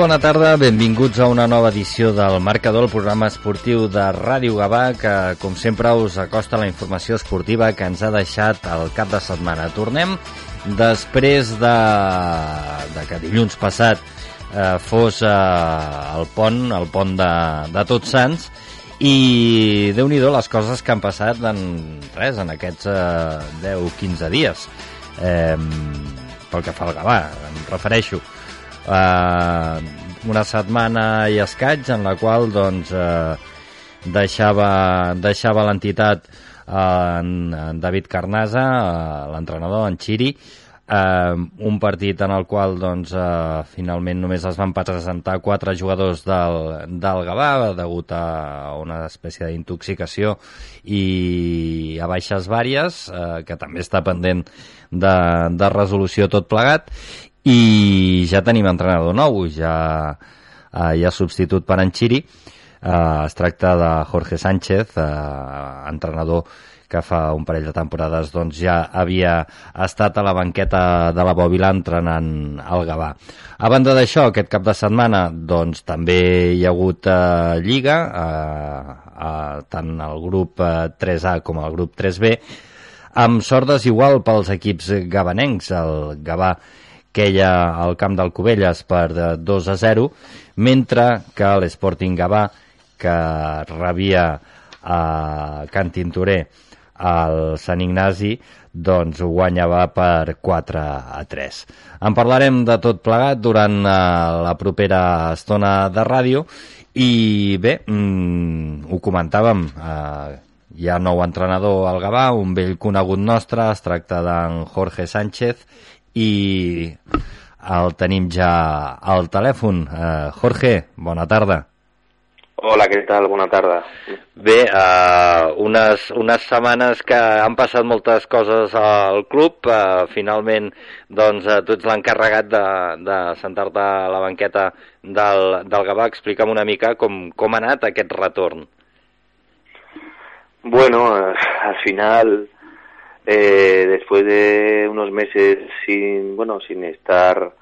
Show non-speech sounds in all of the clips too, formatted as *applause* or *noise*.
Bona tarda, benvinguts a una nova edició del Marcador, el programa esportiu de Ràdio Gavà, que com sempre us acosta la informació esportiva que ens ha deixat el cap de setmana. Tornem després de, de que dilluns passat eh, fos eh, el pont, el pont de, de Tots Sants, i déu nhi les coses que han passat en res, en aquests eh, 10-15 dies. Eh, pel que fa al Gavà, em refereixo eh, una setmana i escaig en la qual doncs, eh, deixava, deixava l'entitat eh, en, en David Carnasa, eh, l'entrenador, en Xiri, eh, un partit en el qual doncs, eh, finalment només es van presentar quatre jugadors del, del Gavà degut a una espècie d'intoxicació i a baixes vàries, eh, que també està pendent de, de resolució tot plegat i ja tenim entrenador nou, ja eh, ha substitut per en eh, es tracta de Jorge Sánchez, eh, entrenador que fa un parell de temporades doncs, ja havia estat a la banqueta de la Bòbila entrenant al Gavà. A banda d'això, aquest cap de setmana doncs, també hi ha hagut eh, Lliga, eh, eh, tant el grup eh, 3A com el grup 3B, amb sort desigual pels equips gabanencs. El Gavà queia al camp del Cubelles per 2 a 0, mentre que l'Sporting Gavà, que rebia a Can Tintorer al Sant Ignasi, doncs guanyava per 4 a 3. En parlarem de tot plegat durant uh, la propera estona de ràdio i bé, mm, ho comentàvem, uh, hi ha nou entrenador al Gavà, un vell conegut nostre, es tracta d'en Jorge Sánchez i el tenim ja al telèfon. Uh, Jorge, bona tarda. Hola, què tal? Bona tarda. Bé, uh, unes, unes setmanes que han passat moltes coses al club. Uh, finalment, doncs, uh, tu ets l'encarregat de, de sentar-te a la banqueta del, del Gavà. Explica'm una mica com, com ha anat aquest retorn. Bueno, al final eh, después de unos meses sin, bueno, sin estar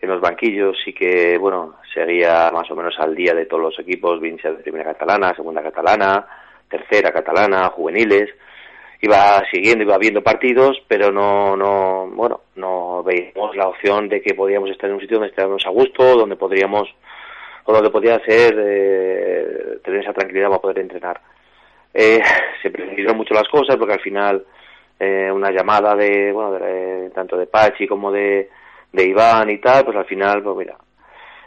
en los banquillos, sí que, bueno, seguía más o menos al día de todos los equipos, bien de primera catalana, segunda catalana, tercera catalana, juveniles, iba siguiendo, iba viendo partidos, pero no, no, bueno, no veíamos la opción de que podíamos estar en un sitio donde estábamos a gusto, donde podríamos, o donde podía ser, eh, tener esa tranquilidad para poder entrenar. Eh, *laughs* se precipitaron mucho las cosas porque al final eh, una llamada de, bueno, de, tanto de Pachi como de, de Iván y tal, pues al final, pues mira,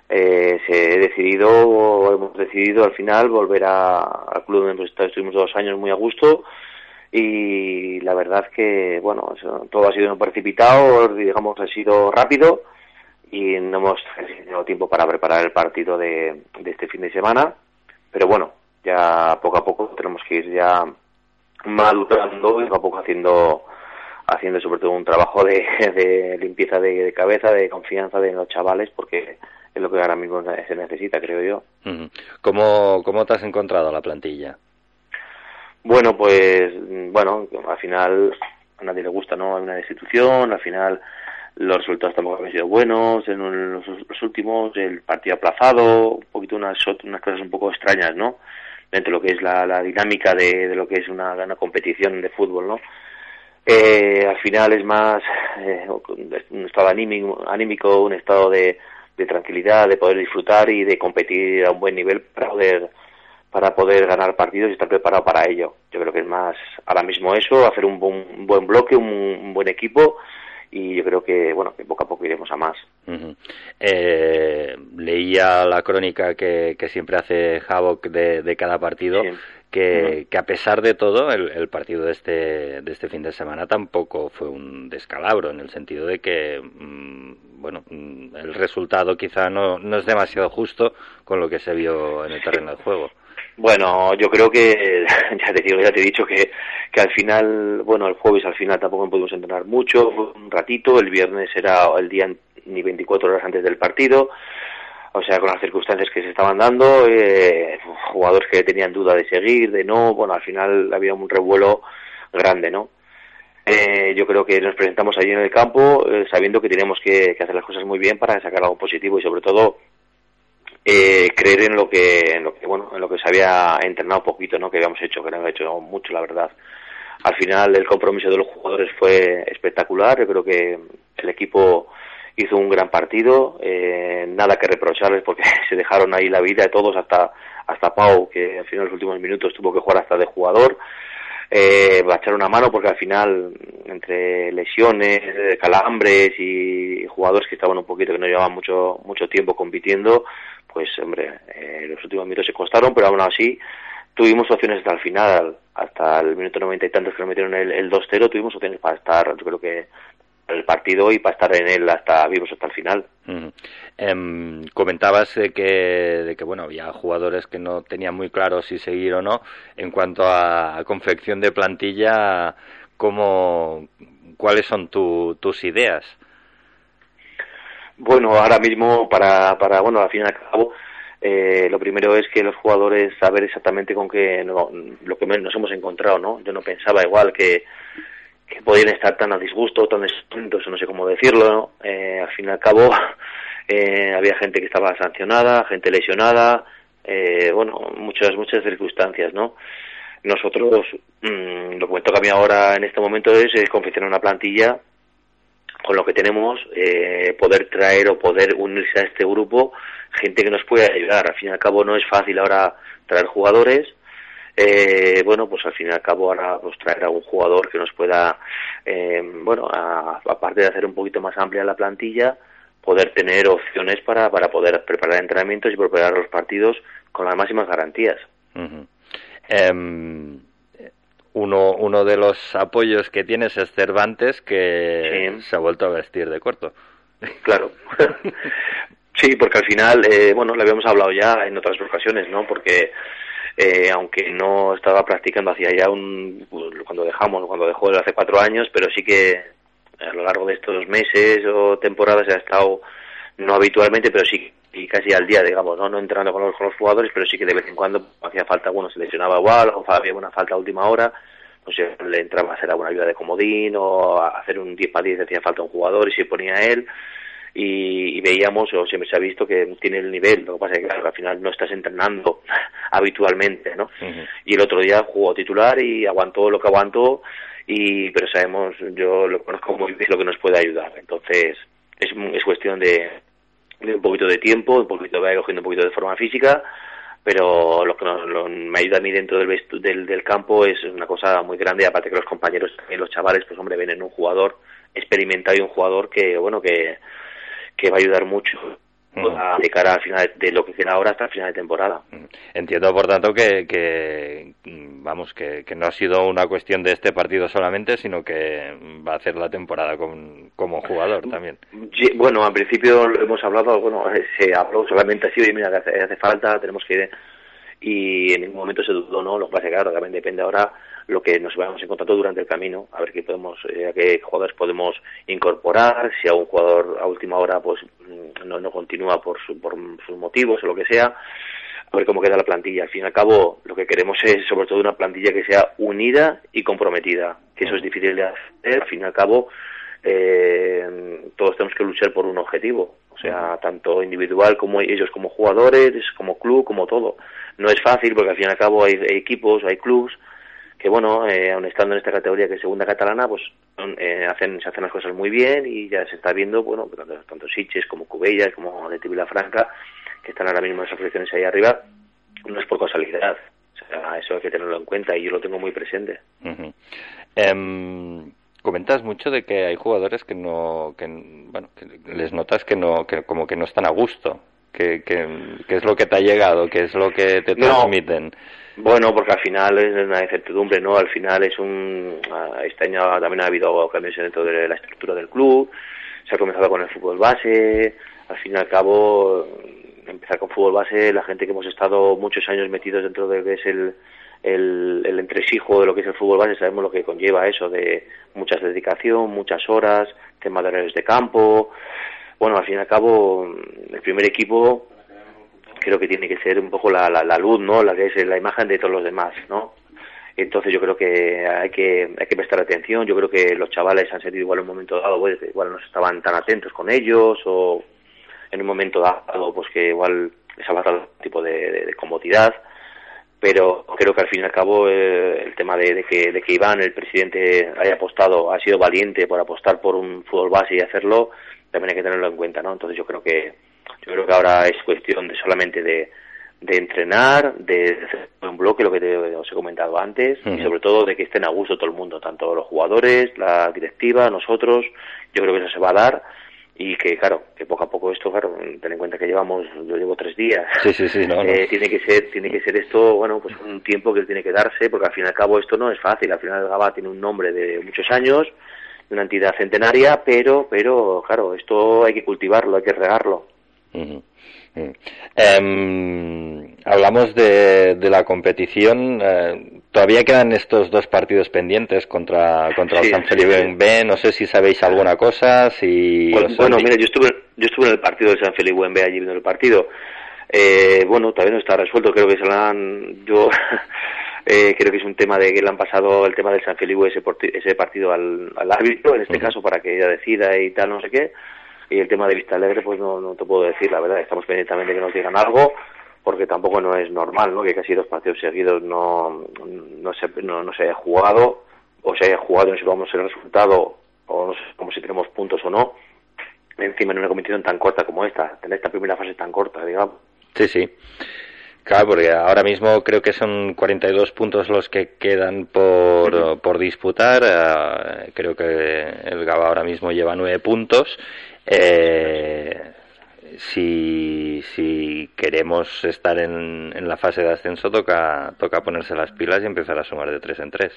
eh, se he decidido, o hemos decidido al final volver a, al club donde hemos estado, estuvimos dos años muy a gusto y la verdad que, bueno, todo ha sido precipitado, digamos, ha sido rápido y no hemos tenido tiempo para preparar el partido de este fin de semana, pero bueno, ya poco a poco tenemos que ir ya madurando y poco a poco haciendo haciendo sobre todo un trabajo de, *laughs* de limpieza de, de, cabeza, de confianza de los chavales, porque es lo que ahora mismo se necesita, creo yo. ¿Cómo, cómo te has encontrado la plantilla? Bueno, pues, bueno, al final a nadie le gusta, ¿no? Hay una institución, al final los resultados tampoco han sido buenos, en los, los últimos, el partido aplazado, un poquito unas, unas cosas un poco extrañas, ¿no? Dentro de lo que es la, la dinámica de, de, lo que es una, una competición de fútbol, ¿no? Eh, al final es más eh, un estado anímico, anímico un estado de, de, tranquilidad, de poder disfrutar y de competir a un buen nivel para poder para poder ganar partidos y estar preparado para ello. Yo creo que es más ahora mismo eso, hacer un, un buen bloque, un, buen equipo y yo creo que bueno que poco a poco iremos a más. eh, leía la crónica que, que siempre hace Havok de, de cada partido. Que, que, a pesar de todo, el, el, partido de este, de este fin de semana tampoco fue un descalabro, en el sentido de que, mmm, bueno, mmm, el resultado quizá no, no es demasiado justo con lo que se vio en el terreno de juego. Bueno, yo creo que, *laughs* ya te digo, ya te he dicho que, que al final, bueno, el jueves al final tampoco pudimos entrenar mucho, un ratito, el viernes era el día ni 24 horas antes del partido, o sea, con las circunstancias que se estaban dando, eh, jugadores que tenían duda de seguir, de no, bueno, al final había un revuelo grande, ¿no? Eh, yo creo que nos presentamos allí en el campo eh, sabiendo que tenemos que, que hacer las cosas muy bien para sacar algo positivo y sobre todo eh, creer en lo que en lo que bueno en lo que se había entrenado poquito no que habíamos hecho que no habíamos hecho mucho la verdad. Al final el compromiso de los jugadores fue espectacular. Yo creo que el equipo hizo un gran partido. Eh, nada que reprocharles porque *laughs* se dejaron ahí la vida de todos hasta hasta Pau que al final en los últimos minutos tuvo que jugar hasta de jugador. Eh, va a echar una mano porque al final entre lesiones, calambres y jugadores que estaban un poquito que no llevaban mucho mucho tiempo compitiendo, pues hombre, eh, los últimos minutos se costaron, pero aún así tuvimos opciones hasta el final, hasta el minuto noventa y tantos que nos metieron el, el 2-0, tuvimos opciones para estar, yo creo que el partido y para estar en él hasta vivos hasta el final. Uh comentabas de que, de que bueno había jugadores que no tenían muy claro si seguir o no. En cuanto a, a confección de plantilla, ¿cómo, ¿cuáles son tu, tus ideas? Bueno, ahora mismo para, para bueno, al fin y al cabo, eh, lo primero es que los jugadores saber exactamente con qué no, lo que nos hemos encontrado, ¿no? Yo no pensaba igual que que podían estar tan a disgusto, tan descontentos, no sé cómo decirlo, ¿no? eh, al fin y al cabo *laughs* eh, había gente que estaba sancionada, gente lesionada, eh, bueno, muchas, muchas circunstancias, ¿no? Nosotros, mmm, lo que me toca a mí ahora en este momento es, es confeccionar una plantilla con lo que tenemos, eh, poder traer o poder unirse a este grupo gente que nos pueda ayudar. Al fin y al cabo no es fácil ahora traer jugadores, eh, bueno, pues al fin y al cabo ahora pues traer a un jugador que nos pueda, eh, bueno, aparte de hacer un poquito más amplia la plantilla, poder tener opciones para, para poder preparar entrenamientos y preparar los partidos con las máximas garantías. Uh uno, uno de los apoyos que tienes es Cervantes, que sí. se ha vuelto a vestir de corto. Claro. *laughs* sí, porque al final, eh, bueno, lo habíamos hablado ya en otras ocasiones, ¿no? Porque eh, aunque no estaba practicando hacía ya un cuando dejamos cuando dejó hace cuatro años pero sí que a lo largo de estos meses o temporadas ha estado no habitualmente pero sí y casi al día digamos no no entrando con los, con los jugadores pero sí que de vez en cuando hacía falta bueno se lesionaba igual o había una falta a última hora sé le entraba a hacer alguna ayuda de comodín o a hacer un 10 para 10 hacía falta un jugador y se ponía él y, y, veíamos, o siempre se ha visto que tiene el nivel, lo que pasa es que claro, al final no estás entrenando *laughs* habitualmente, ¿no? Uh -huh. Y el otro día jugó titular y aguantó lo que aguantó, y pero sabemos, yo lo conozco muy bien lo que nos puede ayudar, entonces es, es cuestión de, de un poquito de tiempo, un poquito va cogiendo un poquito de forma física, pero lo que nos, lo, me ayuda a mí dentro del, del, del campo es una cosa muy grande, aparte que los compañeros, también los chavales, pues hombre, ven en un jugador experimentado y un jugador que, bueno, que que va a ayudar mucho. De cara al final de lo que queda ahora hasta el final de temporada. Entiendo, por tanto, que, que vamos que, que, no ha sido una cuestión de este partido solamente, sino que va a hacer la temporada con, como jugador también. Bueno, al principio lo hemos hablado, bueno, se habló solamente así, y mira, hace, hace falta, tenemos que y en ningún momento se dudó, ¿no? Lo que pasa es que, claro, también depende ahora lo que nos vayamos encontrando durante el camino, a ver qué podemos, eh, a qué jugadores podemos incorporar, si a un jugador a última hora pues no, no continúa por, su, por sus motivos o lo que sea, a ver cómo queda la plantilla. Al fin y al cabo, lo que queremos es sobre todo una plantilla que sea unida y comprometida, que eso es difícil de hacer, al fin y al cabo, eh, todos tenemos que luchar por un objetivo, o sea, tanto individual como ellos como jugadores, como club, como todo. No es fácil porque al fin y al cabo hay equipos, hay clubs que bueno, eh, aun estando en esta categoría que es segunda catalana, pues eh, hacen, se hacen las cosas muy bien y ya se está viendo, bueno, tanto, tanto Siches como Cubellas, como de Franca, que están ahora mismo en esas posiciones ahí arriba, no es por casualidad. O sea, eso hay que tenerlo en cuenta y yo lo tengo muy presente. Uh -huh. um, comentas mucho de que hay jugadores que no, que, bueno, que les notas que no, que como que no están a gusto. ¿Qué, es lo que te ha llegado? ¿Qué es lo que te transmiten? Bueno, porque al final es una incertidumbre, ¿no? Al final es un... Ah, este año también ha habido cambios dentro de la estructura del club, se ha comenzado con el fútbol base, al fin y al cabo empezar con fútbol base, la gente que hemos estado muchos años metidos dentro de lo que es el, el, el entresijo de lo que es el fútbol base, sabemos lo que conlleva eso de mucha dedicación, muchas horas, temas de horarios de campo. Bueno, al fin y al cabo, el primer equipo creo que tiene que ser un poco la, la, luz, ¿no? La que es la imagen de todos los demás, ¿no? Entonces yo creo que hay que hay que prestar atención. Yo creo que los chavales han sentido igual en un momento dado, pues, igual no estaban tan atentos con ellos o en un momento dado, pues que igual les ha faltado tipo de, de comodidad pero creo que al fin y al cabo eh, el tema de, que, de que Iván, el presidente, haya apostado, ha sido valiente por apostar por un fútbol base y hacerlo, también hay que tenerlo en cuenta, ¿no? Entonces yo creo que yo creo que ahora es cuestión de solamente de, de entrenar, de hacer un bloque, lo que te, os he comentado antes, y sobre todo de que estén a gusto todo el mundo, tanto los jugadores, la directiva, nosotros, yo creo que eso se va a dar y que claro que poco a poco esto claro ten en cuenta que llevamos yo llevo tres días. Sí, sí, sí, no, eh, tiene que ser tiene que ser esto bueno pues un tiempo que tiene que darse porque al fin y al cabo esto no es fácil. Al final el GABA tiene un nombre de muchos años una entidad centenaria pero pero claro esto hay que cultivarlo hay que regarlo Em, hablamos de, la competición. Eh, todavía quedan estos dos partidos pendientes contra, contra el San Felipe B. No sé si sabéis alguna cosa. Si bueno, mira, yo estuve, yo estuve en el partido de San Felipe B allí viendo el partido. Eh, bueno, todavía no está resuelto. Creo que se lo han. Yo. *laughs* Eh, creo que es un tema de que le han pasado el tema del San Felipe ese, ese partido al, árbitro, en este caso, para que ella decida y tal, no sé qué y el tema de Vista Alegre, pues no, no te puedo decir, la verdad, estamos pendientes también de que nos digan algo, porque tampoco no es normal, ¿no? Que casi dos partidos seguidos no, no, se, no, no se haya jugado, o se haya jugado y no sepamos el resultado, o no sé como si tenemos puntos o no, encima en una competición tan corta como esta, tener esta primera fase tan corta, digamos. Sí, sí. Claro, porque ahora mismo creo que son 42 puntos los que quedan por, por disputar. Eh, creo que el GABA ahora mismo lleva nueve puntos eh, si, si queremos estar en, en la fase de ascenso, toca, toca ponerse las pilas y empezar a sumar de tres en tres.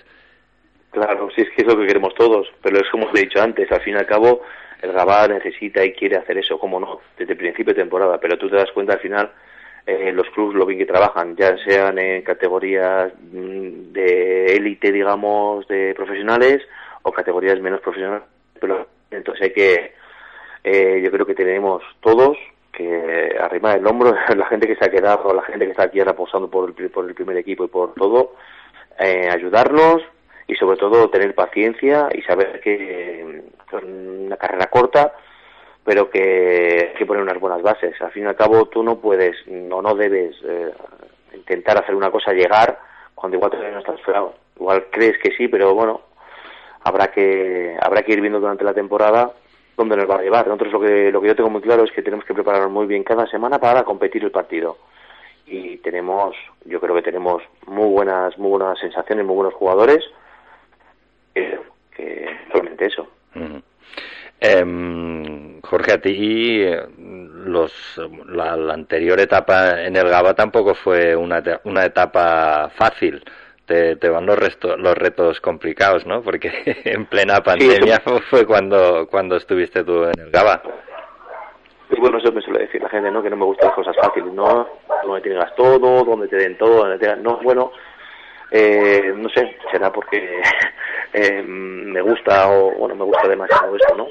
Claro, sí, es que es lo que queremos todos, pero es como os he dicho antes, al fin y al cabo el Gabá necesita y quiere hacer eso, como no, desde el principio de temporada, pero tú te das cuenta al final eh, los clubes lo bien que trabajan, ya sean en categorías mm, de élite, digamos, de profesionales o categorías menos profesionales, pero entonces hay que eh, yo creo que tenemos todos que arrimar el hombro, *laughs* la gente que se ha quedado, la gente que está aquí apostando por el, por el primer equipo y por todo, eh, ayudarnos y sobre todo tener paciencia y saber que es una carrera corta, pero que hay que poner unas buenas bases. Al fin y al cabo tú no puedes o no, debes eh, intentar hacer una cosa llegar cuando igual todavía no estás fuera. Igual crees que sí, pero bueno, habrá que habrá que ir viendo durante la temporada dónde nos va a llevar. Nosotros lo que, lo que yo tengo muy claro es que tenemos que prepararnos muy bien cada semana para competir el partido. Y tenemos, yo creo que tenemos muy buenas, muy buenas sensaciones, muy buenos jugadores. Eh, que solamente eso. Em, Jorge, a ti los, la, la, anterior etapa en el GABA tampoco fue una, una etapa fácil te, van los, los retos complicados, ¿no? Porque *laughs* en plena pandemia *laughs* fue cuando, cuando estuviste tú en el GABA. Y bueno, eso me suele decir la gente, ¿no? Que no me gustan las cosas fáciles, ¿no? Donde tengas todo, donde te den todo, donde te No, bueno, eh, no sé, será porque *laughs* eh, me gusta o, bueno, me gusta demasiado esto, ¿no?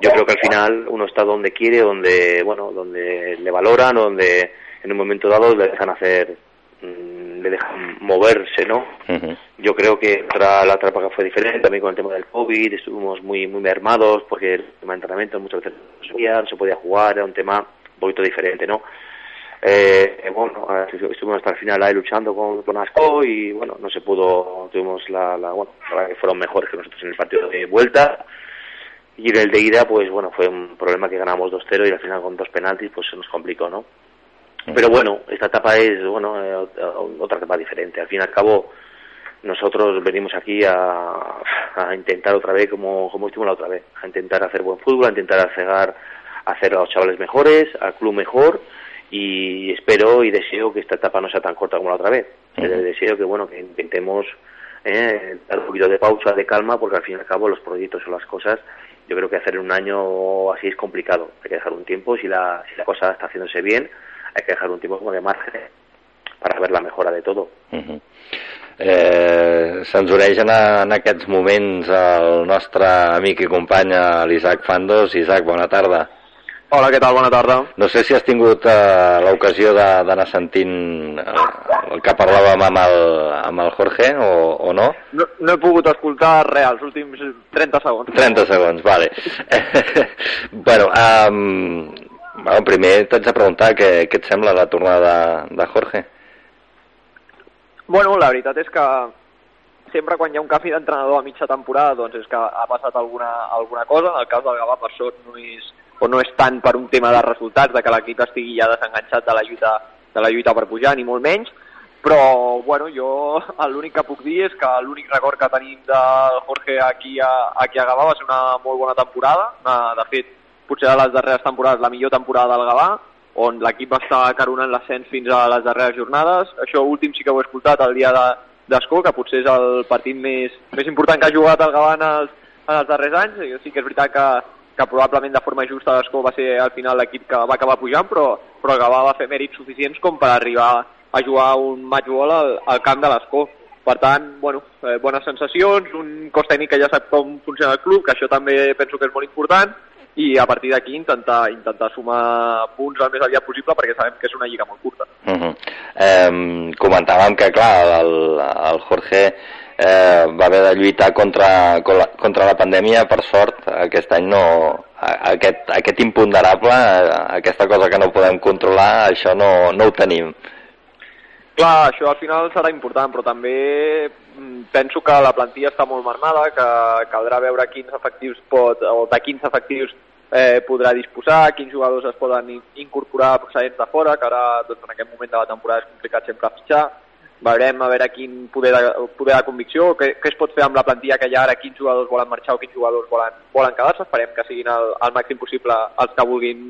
Yo creo que al final uno está donde quiere, donde, bueno, donde le valoran, donde en un momento dado le dejan hacer Mm, le dejan moverse, ¿no? Yo creo que la, la que fue diferente, también con el tema del COVID, estuvimos muy muy mermados porque el tema de entrenamiento muchas veces no se, podía jugar, era un tema un poquito diferente, ¿no? Eh, bueno, estuvimos hasta el final ahí luchando con, con Asco y bueno, no se pudo, tuvimos la, la bueno, que fueron mejores que nosotros en el partido de vuelta y en el de ida, pues bueno, fue un problema que ganamos 2-0 y al final con dos penaltis pues se nos complicó, ¿no? Pero bueno, esta etapa es bueno eh, otra etapa diferente. Al fin y al cabo, nosotros venimos aquí a, a intentar otra vez como, como estuvimos la otra vez, a intentar hacer buen fútbol, a intentar hacer, hacer a los chavales mejores, al club mejor y espero y deseo que esta etapa no sea tan corta como la otra vez. Deseo que bueno que intentemos eh, dar un poquito de pausa, de calma, porque al fin y al cabo los proyectos o las cosas, yo creo que hacer en un año así es complicado. Hay que dejar un tiempo, si la, si la cosa está haciéndose bien, hay que dejar un tiempo como de margen para ver la mejora de todo. Uh -huh. eh, Se'ns uneix en, en aquests moments el nostre amic i company l'Isaac Fandos. Isaac, bona tarda. Hola, què tal? Bona tarda. No sé si has tingut eh, l'ocasió d'anar sentint eh, el que parlàvem amb el, amb el Jorge o, o no? no? No he pogut escoltar res, els últims 30 segons. 30 segons, vale. *laughs* bueno, um, bueno, primer t'haig de preguntar què, què et sembla la tornada de, de Jorge? Bueno, la veritat és que sempre quan hi ha un canvi d'entrenador a mitja temporada doncs és que ha passat alguna, alguna cosa. En el cas del Gavà, per sort, no és, o no és tant per un tema de resultats, de que l'equip estigui ja desenganxat de la lluita, de la lluita per pujar, ni molt menys, però bueno, jo l'únic que puc dir és que l'únic record que tenim del Jorge aquí a, aquí a Gavà va ser una molt bona temporada, una, de fet, potser de les darreres temporades la millor temporada del Gavà, on l'equip va estar caronant l'ascens fins a les darreres jornades. Això últim sí que ho he escoltat el dia d'Escó, que potser és el partit més, més important que ha jugat el Gavà en els, en els darrers anys. I sí que és veritat que, que probablement de forma justa l'Escó va ser al final l'equip que va acabar pujant, però, però Gavà va fer mèrits suficients com per arribar a jugar un match ball al, al camp de l'Escó. Per tant, bueno, eh, bones sensacions, un cos tècnic que ja sap com funciona el club, que això també penso que és molt important, i a partir d'aquí intentar, intentar sumar punts el més aviat possible perquè sabem que és una lliga molt curta. Uh -huh. eh, comentàvem que, clar, el, el Jorge eh, va haver de lluitar contra, contra la pandèmia, per sort, aquest any no... Aquest, aquest imponderable, aquesta cosa que no podem controlar, això no, no ho tenim. Clar, això al final serà important, però també penso que la plantilla està molt marmada, que caldrà veure quins efectius pot, o de quins efectius eh, podrà disposar, quins jugadors es poden incorporar procedents de fora, que ara doncs, en aquest moment de la temporada és complicat sempre fitxar. Veurem a veure quin poder de, poder de convicció, què, què es pot fer amb la plantilla que hi ha ara, quins jugadors volen marxar o quins jugadors volen, volen quedar-se. Esperem que siguin el, el màxim possible els que vulguin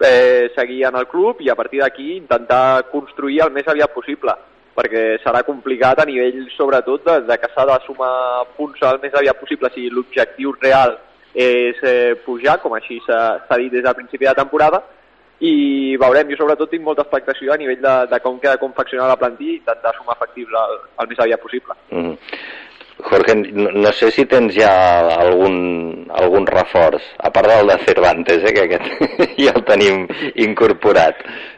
eh, seguir en el club i a partir d'aquí intentar construir el més aviat possible perquè serà complicat a nivell sobretot de, de que s'ha de sumar punts el més aviat possible si l'objectiu real és eh, pujar, com així s'ha dit des del principi de temporada, i veurem, jo sobretot tinc molta expectació a nivell de, de com queda confeccionada la plantilla i intentar sumar factible el, el més aviat possible. Mm -hmm. Jorge, no, no sé si tens ja algun, algun reforç, a part del de Cervantes, eh, que aquest *laughs* ja el tenim incorporat.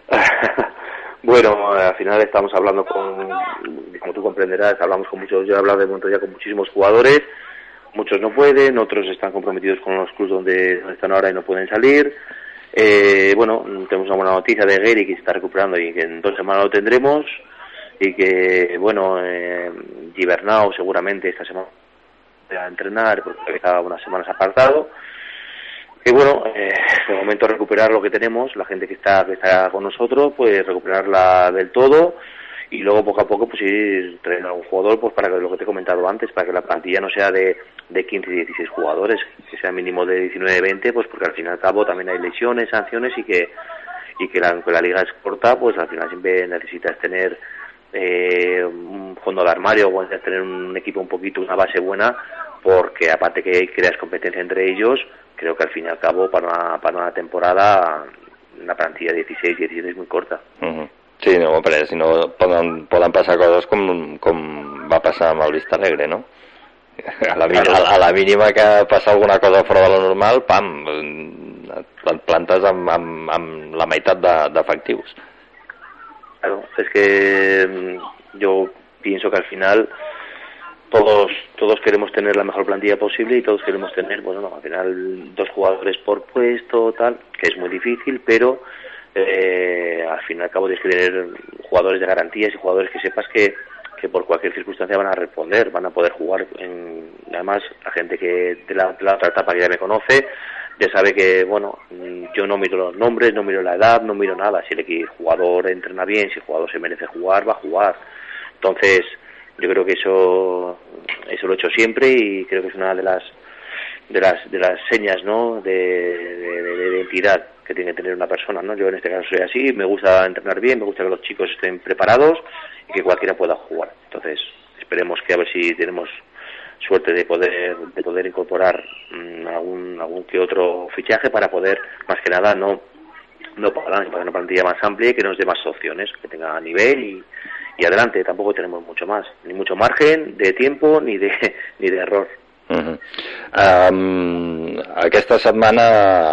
*laughs* Bueno, al final estamos hablando con, como tú comprenderás, hablamos con muchos, yo he hablado de momento ya con muchísimos jugadores, muchos no pueden, otros están comprometidos con los clubes donde, están ahora y no pueden salir. Eh, bueno, tenemos una buena noticia de Gary que está recuperando y que en dos semanas lo tendremos y que, bueno, eh, Gibernau seguramente esta semana va a entrenar porque estaba unas semanas apartado. Y bueno, eh, de momento recuperar lo que tenemos, la gente que está, que está con nosotros, pues recuperarla del todo y luego poco a poco pues ir trayendo a algún jugador pues para que lo que te he comentado antes para que la plantilla no sea de, de 15 y 16 jugadores que sea mínimo de 19 20 pues porque al fin y al cabo también hay lesiones sanciones y que y que la, que la liga es corta pues al final siempre necesitas tener eh, un fondo de armario o tener un equipo un poquito una base buena porque aparte que creas competencia entre ellos creo que al fin y al cabo para una, para una temporada una plantilla de 16 17 es muy corta uh. Sí, no, perquè si no poden, poden passar coses com, com va passar amb el Vista Alegre, no? *laughs* A la, a, a la mínima que passa alguna cosa fora de lo normal, pam, et plantes amb, amb, amb la meitat d'efectius. De, claro, es que mm, yo pienso que al final todos todos queremos tener la mejor plantilla posible y todos queremos tener, bueno, no, al final dos jugadores por puesto, tal, que es muy difícil, pero eh, al fin y al cabo tienes que tener jugadores de garantías y jugadores que sepas que, que por cualquier circunstancia van a responder, van a poder jugar. En, además, la gente que de la, otra etapa que ya me conoce ya sabe que, bueno, yo no miro los nombres, no miro la edad, no miro nada. Si el jugador entrena bien, si el jugador se merece jugar, va a jugar. Entonces, Yo creo que eso, eso lo he hecho siempre y creo que es una de las de las de las señas no de identidad que tiene que tener una persona no yo en este caso soy así me gusta entrenar bien me gusta que los chicos estén preparados y que cualquiera pueda jugar. Entonces esperemos que a ver si tenemos suerte de poder de poder incorporar mmm, algún algún que otro fichaje para poder más que nada no no para, para una plantilla más amplia y que nos dé más opciones que tenga nivel y, y adelante. Tampoco tenemos mucho más ni mucho margen de tiempo ni de *laughs* ni de error Uh um, aquesta setmana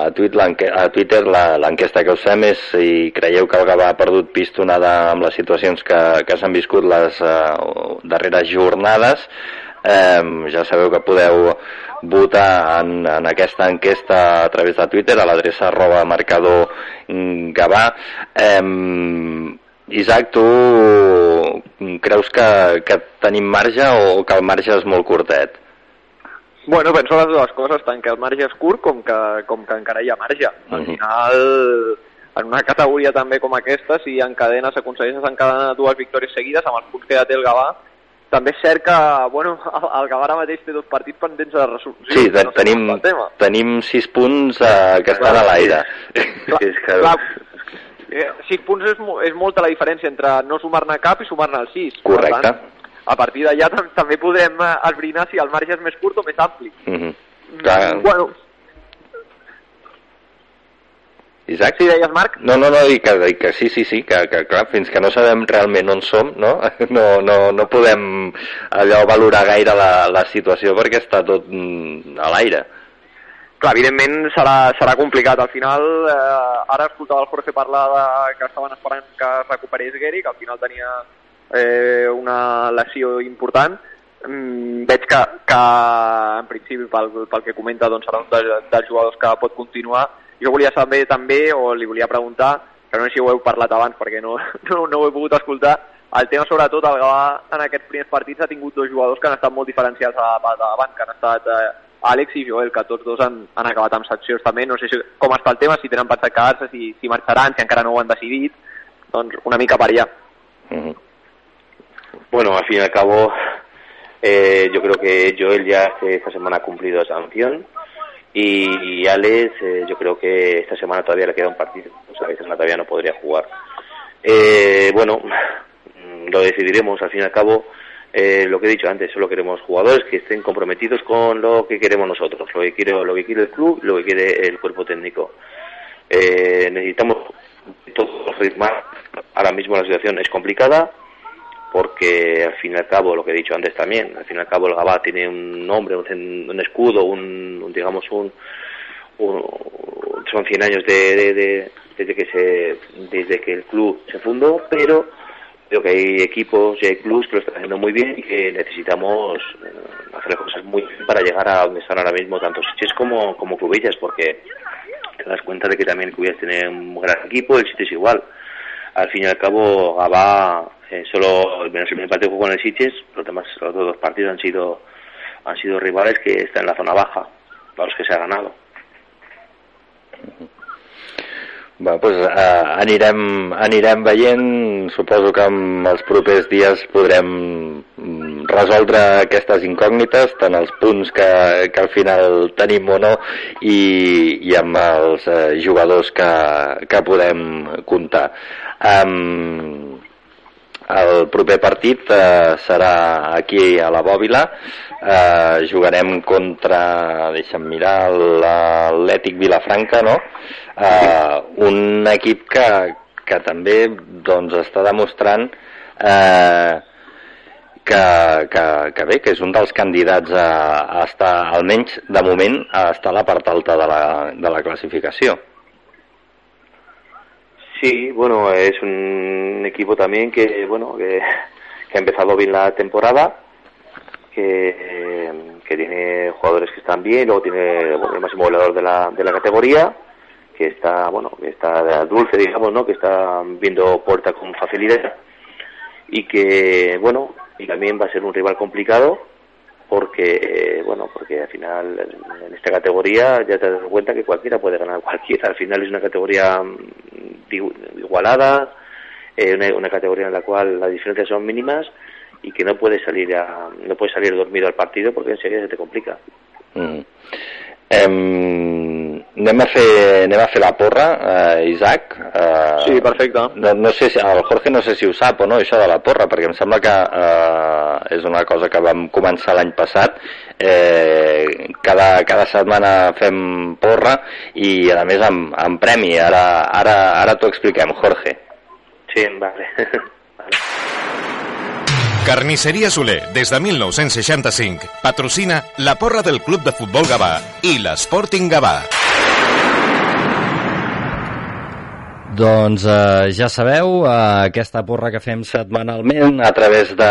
a, Twitter, a Twitter l'enquesta que us fem és si creieu que el Gavà ha perdut pistonada amb les situacions que, que s'han viscut les uh, darreres jornades. Um, ja sabeu que podeu votar en, en aquesta enquesta a través de Twitter a l'adreça arroba marcador Gavà um, Isaac, tu creus que, que tenim marge o que el marge és molt curtet? Bueno, penso les dues coses, tant que el marge és curt com que, com que encara hi ha marge. Al Mhm. final, en una categoria també com aquesta, si encadenes, aconsegueixes encadenar dues victòries seguides amb els punts que ja té el Gavà, també és cert que, bueno, el, el Gavà ara mateix té dos partits pendents de resolució. Sí, no tenim, tenim sis punts eh, que estan a l'aire. *laughs* *laughs* És que- clar, eh, sis punts és, és molta la diferència entre no sumar-ne cap i sumar-ne el sis. Per Correcte. tant, a partir d'allà *laughs* tam també podem eh, esbrinar si el marge és més curt o més ampli. Mhm. Clar. Mm, Bueno, Isaac? sí, deies, Marc? No, no, no, i que, i que sí, sí, sí, que, que clar, fins que no sabem realment on som, no, *laughs* no, no, no podem allò valorar gaire la, la situació perquè està tot mm, a l'aire. Clar, evidentment serà, serà complicat. Al final, eh, ara escoltava el Jorge parlar de que estaven esperant que es recuperés Gary, que al final tenia eh, una lesió important. Mm, veig que, que en principi, pel, pel que comenta, doncs, serà un dels, dels jugadors que pot continuar. Jo volia saber també, o li volia preguntar, que no sé si ho heu parlat abans perquè no, *laughs* no, no ho he pogut escoltar, el tema sobretot, el Gavà en aquests primers partits ha tingut dos jugadors que han estat molt diferencials a la de davant, que han estat eh, Àlex i Joel, que tots dos han, han acabat amb seccions també. No sé si, com està el tema, si tenen pensat quedar-se, si, si marxaran, si encara no ho han decidit. Doncs una mica per allà. Mhm. Bueno, al fin y al cabo, eh, yo creo que Joel ya este- esta semana ha cumplido sanción y Alex, eh, yo creo que esta semana todavía le queda un partido, o sea, esta semana todavía no podría jugar. Eh, bueno, mm, lo decidiremos al fin y al cabo. Eh, lo que he dicho antes, solo queremos jugadores que estén comprometidos con lo que queremos nosotros, lo que quiere, lo que quiere el club, lo que quiere el cuerpo técnico. Eh, necesitamos todos ritmar. Ahora mismo la situación es complicada porque al fin y al cabo, lo que he dicho antes también, al fin y al cabo el Gabá tiene un nombre, un, un escudo, un, un, digamos un, un- son 100 años de, de- de- desde que se desde que el club se fundó, pero creo que hay equipos y hay clubes que lo están haciendo muy bien y que necesitamos eh, hacer cosas muy bien para llegar a donde están ahora mismo tanto Sitges como, como Clubillas, porque te das cuenta de que también Clubillas tiene un gran equipo, el Sitges igual. Al fin y al cabo, Gabá, eh, solo menos el primer partido jugó con el Sitges, los demás, los dos partidos han sido han sido rivales que están en la zona baja, para los que se ha ganado. Va, doncs, eh, anirem, anirem veient, suposo que en els propers dies podrem mm, resoldre aquestes incògnites, tant els punts que, que al final tenim o no, i, i amb els eh, jugadors que, que podem comptar. Um, el proper partit eh, serà aquí a la Bòbila. Eh, jugarem contra, deixa'm mirar, l'Atlètic Vilafranca, no? Eh, un equip que, que també doncs, està demostrant eh, que, que, que bé, que és un dels candidats a, a estar, almenys de moment, a estar a la part alta de la, de la classificació. Sí, bueno, es un equipo también que, bueno, que, que ha empezado bien la temporada, que, tiene jugadores que están bien, luego tiene bueno, el máximo goleador de la, de la categoría, que está, bueno, que está dulce, digamos, ¿no? Que está viendo puerta con facilidad y que, bueno, y también va a ser un rival complicado porque, bueno, porque al final en- en esta categoría ya te das cuenta que cualquiera puede ganar *laughs* cualquiera. Al final es una categoría mm, igualada, eh, una, una categoría en la cual las diferencias son mínimas y que no puedes salir a, no puedes salir dormido al partido porque enseguida se te complica. Mm. Em, anem, a fer, anem a fer la porra, eh, Isaac. Eh, Sí, perfecte. No, no sé si, el Jorge no sé si ho sap o no, això de la porra, perquè em sembla que eh, és una cosa que vam començar l'any passat. Eh, cada, cada setmana fem porra i, a més, amb, amb premi. Ara, ara, ara t'ho expliquem, Jorge. Sí, vale. *laughs* vale. Carnisseria Soler, des de 1965, patrocina la porra del Club de Futbol Gavà i l'Sporting Gavà. Doncs eh, ja sabeu, eh, aquesta porra que fem setmanalment a través de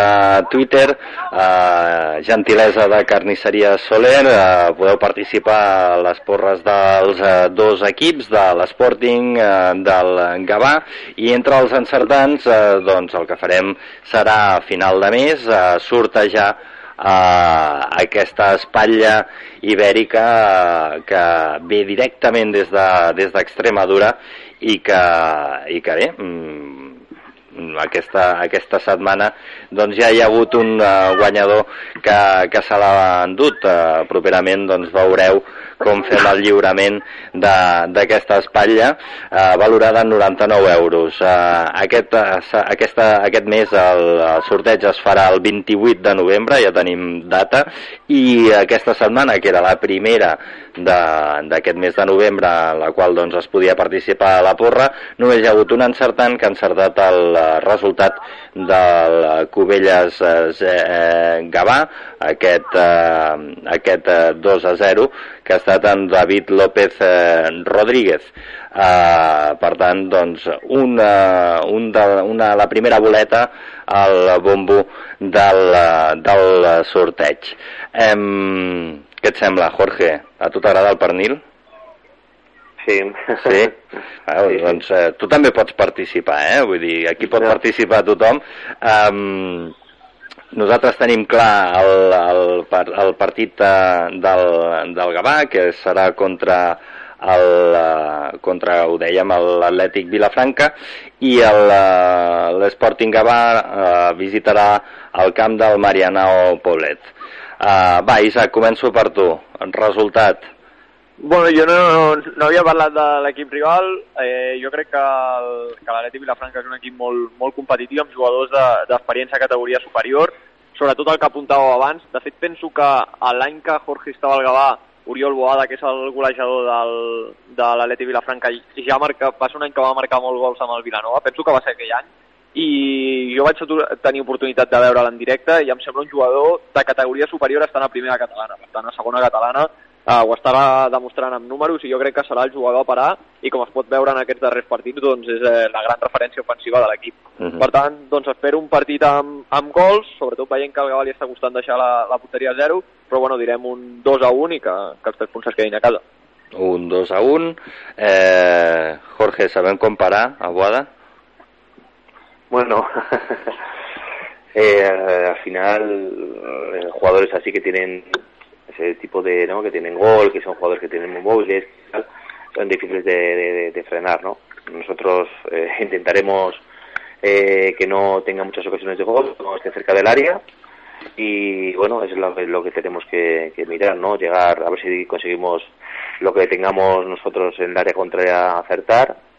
Twitter, eh, gentilesa de Carnisseria Soler, eh, podeu participar a les porres dels eh, dos equips, de l'Sporting, eh, del Gavà, i entre els encertants, eh, doncs el que farem serà a final de mes eh, sortejar eh, aquesta espatlla ibèrica eh, que ve directament des de- des d'Extremadura de, i que, i que bé, mm, aquesta, aquesta setmana doncs ja hi ha hagut un uh, guanyador que, que se l'ha endut. Uh, properament doncs veureu com fem el lliurament d'aquesta espatlla uh, valorada en 99 euros. Uh, aquest, sa- aquesta, aquest mes el, el sorteig es farà el 28 de novembre, ja tenim data, i aquesta setmana, que era la primera d'aquest mes de novembre, en la qual doncs, es podia participar a la porra, només hi ha hagut un encertant que ha encertat el eh, resultat del Cubelles eh, eh, Gavà, aquest, eh, aquest eh, 2 a 0, que ha estat en David López eh, Rodríguez. Uh, per tant, doncs, una, un de, una, la primera boleta al bombo del, eh, del sorteig. Em, què et sembla, Jorge? A tu t'agrada el pernil? Sí. Sí? *laughs* Ah, Sí, sí. doncs eh, tu també pots participar, eh? Vull dir, aquí pot Ja. participar tothom. Um, nosaltres tenim clar el, el, el partit eh, del, del Gavà, que serà contra el, eh, contra, ho dèiem, l'Atlètic Vilafranca, i eh, l'Sporting Gavà eh, visitarà el camp del Marianao Poblet. Uh, va, Isaac, començo per tu. Resultat. Bueno, jo no, no havia parlat de l'equip rival. Eh, jo crec que el- que Vilafranca és un equip molt, molt competitiu, amb jugadors de- d'experiència de, categoria superior, sobretot el que apuntàveu abans. De fet, penso que a l'any que Jorge estava al Gavà, Oriol Boada, que és el golejador del, de l'Atleti Vilafranca, ja marca, va ser un any que va marcar molts gols amb el Vilanova, penso que va ser aquell any, i jo vaig tenir oportunitat de veure'l en directe i em sembla un jugador de categoria superior estant a primera catalana, per tant a segona catalana eh, ho estarà demostrant amb números i jo crec que serà el jugador a parar i com es pot veure en aquests darrers partits doncs és eh, la gran referència ofensiva de l'equip. Mhm. Per tant, doncs espero un partit amb, amb gols, sobretot veient que el Gavà li està costant deixar la, la porteria a zero, però bueno, direm un 2 a 1 i que, que els tres punts es quedin a casa. Un 2 a 1. Eh, Jorge, sabem com parar a Boada? Bueno, *laughs* eh, al final eh, jugadores así que tienen ese tipo de, ¿no? Que tienen gol, que son jugadores que tienen muy móviles, son difíciles de, de- frenar, ¿no? Nosotros eh, *laughs* intentaremos eh, que no tenga muchas ocasiones de gol, no esté cerca del área y bueno, eso es lo que tenemos que, que mirar, ¿no? Llegar a ver si conseguimos lo que tengamos nosotros en el área contraria acertar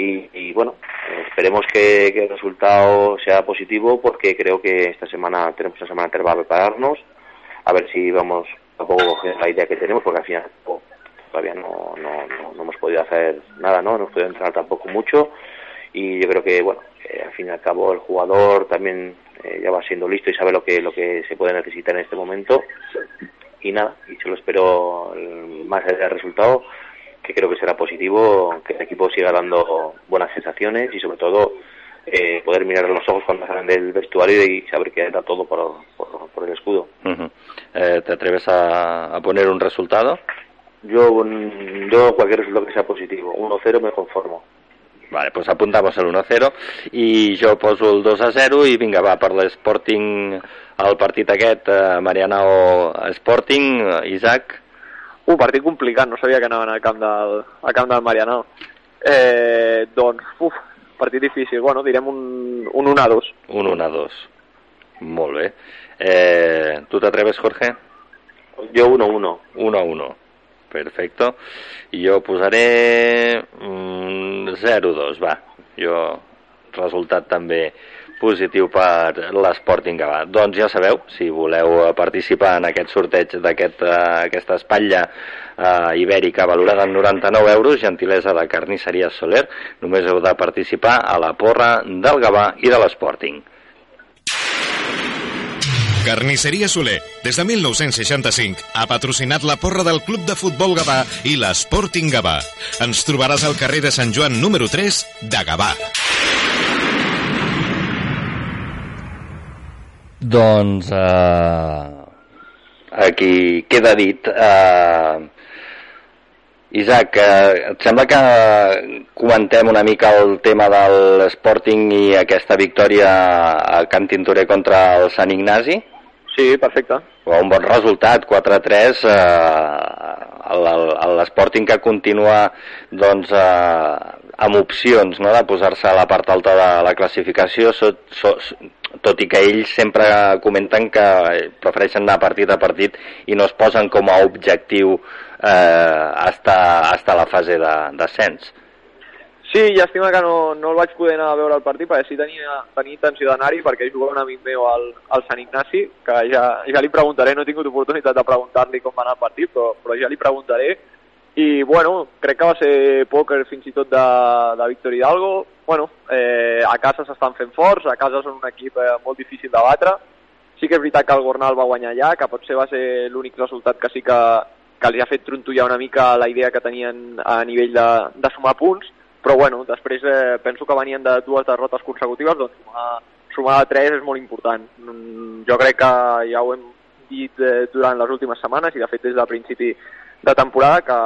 y, y, bueno, esperemos que, el resultado sea positivo porque creo que esta semana tenemos una semana para prepararnos, a ver si vamos a poco la idea que tenemos porque al final todavía no, no, no, no hemos podido hacer nada, ¿no? No hemos podido entrenar tampoco mucho y yo creo que bueno eh, al fin y al cabo el jugador también eh, ya va siendo listo y sabe lo que lo que se puede necesitar en este momento y nada y solo espero más allá del resultado que creo que será positivo que el equipo siga dando buenas sensaciones y sobre todo eh, poder mirar a los ojos cuando salen del vestuario y saber que da todo por, por, por el escudo. Eh, ¿Te atreves a, a poner un resultado? yo mm, yo cualquier resultado que sea positivo 1-0 me conformo Vale, doncs apuntamos el 1-0 i jo poso el 2-0 i vinga, va, per l'Sporting, el partit aquest, eh, Marianao Sporting, eh, Isaac, Un partit complicat, no sabia que anaven al camp del, al camp del Marianao. Eh, doncs, uf, partit difícil. Bueno, direm un, un 1 a 2. un 1-2. Molt bé. Eh, ¿Tú te atreves, Jorge? Yo 1-1. 1-1. Perfecto. I jo posaré mm, 0-2, va. Jo, resultat també positiu per l'Sporting Gavà. Doncs ja sabeu, si voleu participar en aquest sorteig d'aquesta aquest, espatlla eh, ibèrica valorada en 99 euros, gentilesa de carnisseria Soler, només heu de participar a la porra del Gavà i de l'Sporting. Carnisseria Soler, des de 1965, ha patrocinat la porra del Club de Futbol Gavà i l'Sporting Gavà. Ens trobaràs al carrer de Sant Joan número 3 de Gavà. Doncs eh, aquí queda dit. Eh, Isaac, eh, et sembla que comentem una mica el tema de l'Sporting i aquesta victòria a Can Tintorer contra el Sant Ignasi? Sí, perfecte. Un bon resultat, 4-3, eh, l'Sporting que continua doncs, eh, amb opcions no?, de posar-se a la part alta de la classificació, so, so, tot i que ells sempre comenten que prefereixen anar partit a partit i no es posen com a objectiu eh, hasta, hasta la fase d'ascens. De, Sí, llàstima que no, no el vaig poder anar a veure el partit perquè sí tenia, tenia intenció d'anar-hi perquè juga un amic meu al, al Sant Ignasi que ja, ja li preguntaré, no he tingut oportunitat de preguntar-li com va anar el partit però, però ja li preguntaré i bueno, crec que va ser pòquer fins i tot de, de Víctor Hidalgo. Bueno, eh, a casa s'estan fent forts a casa són un equip eh, molt difícil de batre. Sí que és veritat que el Gornal va guanyar allà que potser va ser l'únic resultat que sí que, que els ha fet trontollar una mica la idea que tenien a nivell de, de sumar punts. Però bueno, després eh, penso que venien de dues derrotes consecutives, doncs sumar, sumar de tres és molt important. Mm, jo crec que ja ho hem dit eh, durant les últimes setmanes i de fet des del principi de temporada que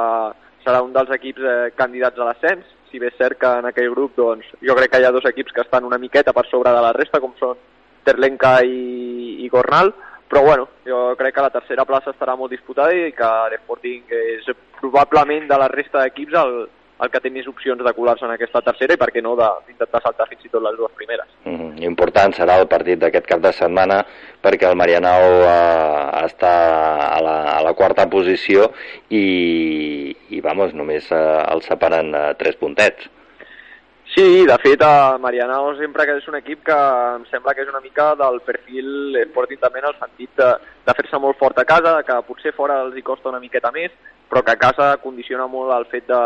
serà un dels equips eh, candidats a l'ascens, si bé és cert que en aquell grup doncs, jo crec que hi ha dos equips que estan una miqueta per sobre de la resta, com són Terlenca i, i Gornal, però bueno, jo crec que la tercera plaça estarà molt disputada i que l'Sporting és probablement de la resta d'equips el, el que té més opcions de colar-se en aquesta tercera i per què no d'intentar saltar fins i tot les dues primeres. Mm -hmm. Important serà el partit d'aquest cap de setmana perquè el Marianao eh, està a la, a la quarta posició i, i vamos, només eh, el separen eh, tres puntets. Sí, de fet, a Marianao sempre que és un equip que em sembla que és una mica del perfil Sporting també en el sentit de, de fer-se molt fort a casa, que potser fora els hi costa una miqueta més, però que a casa condiciona molt el fet de,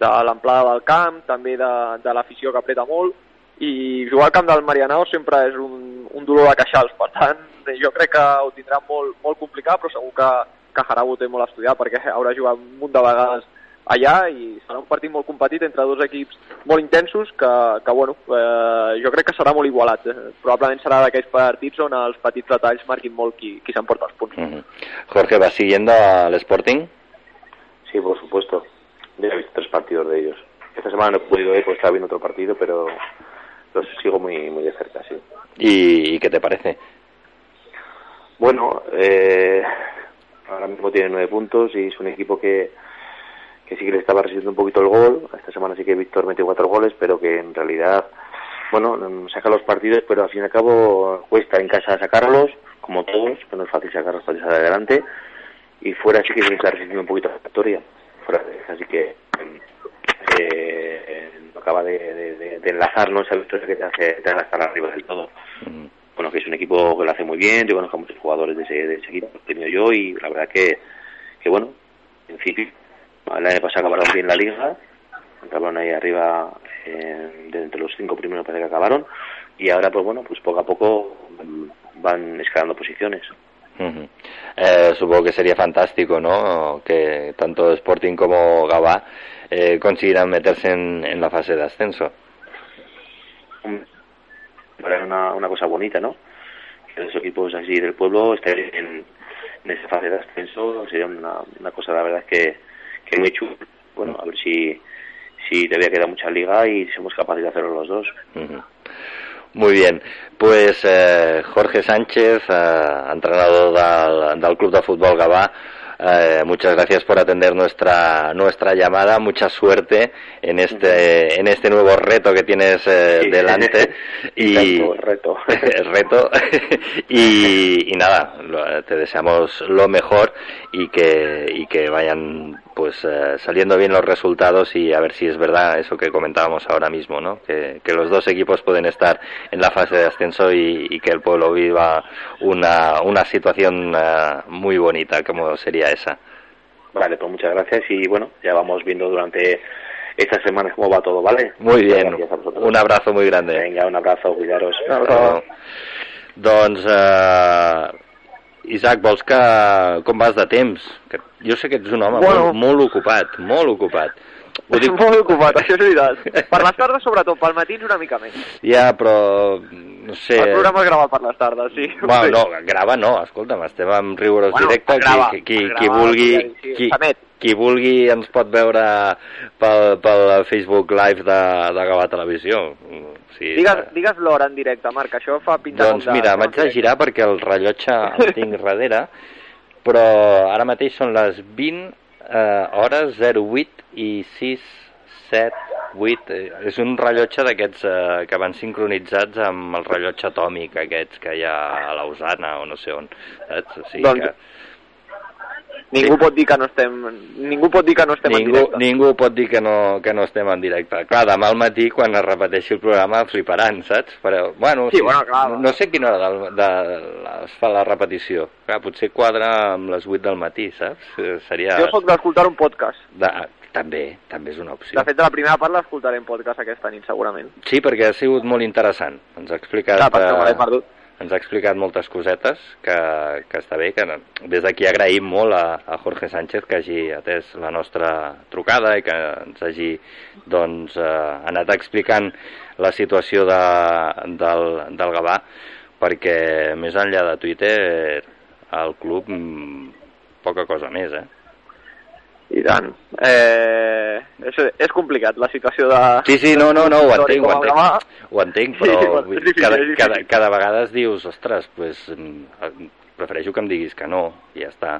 de l'amplada del camp, també de, de l'afició que apreta molt, i jugar al camp del Marianao sempre és un, un dolor de queixals, per tant, jo crec que ho tindrà molt, molt complicat, però segur que, que Jarau ho té molt estudiat, perquè haurà jugat un munt de vegades allà i serà un partit molt competit entre dos equips molt intensos que, que bueno, eh, jo crec que serà molt igualat. Eh? Probablement serà d'aquells partits on els petits detalls marquin molt qui, qui s'emporta els punts. Uh -huh. Jorge, ¿vas siguiendo al Sporting? Sí, por supuesto. Ya he visto tres partidos de ellos. Esta semana no he podido ir porque estaba viendo otro partido, pero los sigo muy, muy de cerca, sí. ¿Y, qué te parece? Bueno, eh, ahora mismo tiene nueve puntos y es un equipo que, que sí que le estaba resistiendo un poquito el gol. Esta semana sí que Víctor metió cuatro goles, pero que en realidad, bueno, saca los partidos, pero al fin y al cabo cuesta en casa sacarlos, como todos, que no es fácil sacar los partidos adelante. Y fuera sí que le está resistiendo un poquito la victoria así que eh, acaba de, de, de, enlazar ¿no? esa victoria que te hace, te hace estar arriba del todo. Mm. Bueno, que es un equipo que lo hace muy bien, yo conozco a muchos jugadores de ese, de ese equipo, he tenido yo y la verdad que, que bueno, en principio, el año pasado acabaron bien la liga, acabaron ahí arriba eh, de entre los cinco primeros parece que acabaron y ahora pues bueno, pues poco a poco van escalando posiciones. Uh -huh. eh, supongo que sería fantástico, ¿no? Que tanto Sporting como Gabá eh, consiguieran meterse en, en, la fase de ascenso. Era una, una cosa bonita, ¿no? Que los equipos así del pueblo estén en, en esa fase de ascenso sería una, una cosa, la verdad, que, que muy chulo. Bueno, a ver si, si todavía queda mucha liga y somos capaces de hacerlo los dos. Uh -huh. Muy bien, pues eh, Jorge Sánchez, eh, entrenador del, del Club de Futbol Gavà, Eh, muchas gracias por atender nuestra nuestra llamada. Mucha suerte en este en este nuevo reto que tienes eh, Sí. delante *laughs* y reto. el *laughs* reto *laughs* y, y nada te deseamos lo mejor y que y que vayan pues eh, saliendo bien los resultados y a ver si es verdad eso que comentábamos ahora mismo no que, que los dos equipos pueden estar en la fase de ascenso y, y que el pueblo viva una una situación eh, muy bonita como sería esa. Vale, pues muchas gracias y bueno, ya vamos viendo durante estas semanas cómo va todo, ¿vale? muy Muchas bien. un abrazo muy grande. Venga, un abrazo, cuidaros. Uh, doncs, eh, Isaac, vols que... Com vas de temps? Que jo sé que ets un home Bueno. molt, molt ocupat, molt ocupat. Ho dic, Molt ocupat, això és veritat. Per les tardes, sobretot, pel matí una mica més. ja, però... No sé... El programa es grava per les tardes, sí. Bueno, no, grava no, escolta'm, estem en rigorós Bueno, directe. grava, qui, qui, grava, qui, vulgui, sí, qui, qui vulgui ens pot veure pel, pel Facebook Live de, de Gavà Televisió. Sí, Digues, digues l'hora en directe, Marc, això fa pinta Doncs mira, m'haig de girar perquè el rellotge el tinc *laughs* darrere, però ara mateix són les 20 eh, hores 08 i 6, 7, 8... Eh, és un rellotge d'aquests eh, que van sincronitzats amb el rellotge atòmic aquests que hi ha a Lausana o no sé on, saps? O sigui Doncs que Ningú pot dir que no estem... Ningú pot dir que no estem en ningú, directe. ningú pot dir que no, que no estem en directe. Clar, demà al matí, quan es repeteixi el programa, fliparan, saps? Però, bueno, Sí, bueno, clar. no, no sé a quina hora de, de, es fa la repetició. Clar, potser quadra amb les 8 del matí, saps? Eh, Seria... Jo sóc d'escoltar un podcast. De, també, també és una opció. De fet, de la primera part l'escoltaré en podcast aquesta nit, segurament. Sí, perquè ha sigut molt interessant. Ens ha explicat... Clar, perquè me l'he eh, perdut. Ens ha explicat moltes cosetes que, que està bé, que des d'aquí agraïm molt a, a Jorge Sánchez que hagi atès la nostra trucada i que ens hagi doncs, eh, anat explicant la situació de, del, del Gavà perquè més enllà de Twitter el club mm, poca cosa més, eh? I tant. Eh, és, és complicat, la situació de... Sí, sí, no, no, no, ho entenc, ho entenc, ho entenc, Sí, però dir, difícil, cada, cada, cada vegada es dius, ostres, pues, prefereixo que em diguis que no, i ja està.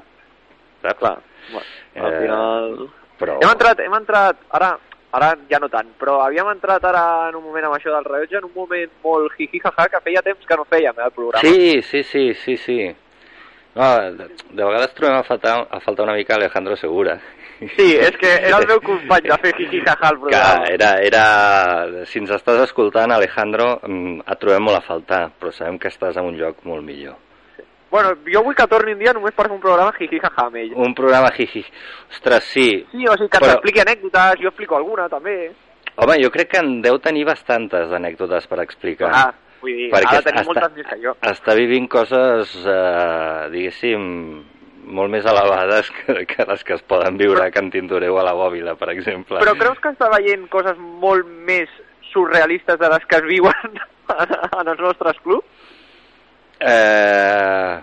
Saps? Clar, bueno, al Eh, final... Però... Hem entrat, hem entrat, ara, ara ja no tant, però havíem entrat ara en un moment amb això del rellotge, en un moment molt jiji-jaja, que feia temps que no fèiem, eh, el programa. Sí, sí, sí, sí, sí. No, de, de vegades trobem a faltar, a faltar una mica Alejandro Segura. Sí, és que era el meu company de fer jiji-jaja al Que programa. era, era... Si ens estàs escoltant, Alejandro, mm, et trobem molt a faltar, però sabem que estàs en un lloc molt millor. Bueno, jo vull que torni un dia només per fer un programa jiji-jaja amb ell. Un programa jiji. Ostres, sí. Sí, o sigui, que Però- t'expliqui anècdotes, jo explico alguna, també. Home, jo crec que en deu tenir bastantes anècdotes per explicar. Ah, vull dir, ha de tenir moltes més que jo. està vivint coses, eh, diguéssim, molt més elevades que, que les que es poden viure a Can Tintoreu a la Bòbila, per exemple. Però creus que està veient coses molt més surrealistes de les que es viuen *laughs* en els nostres clubs? Eh,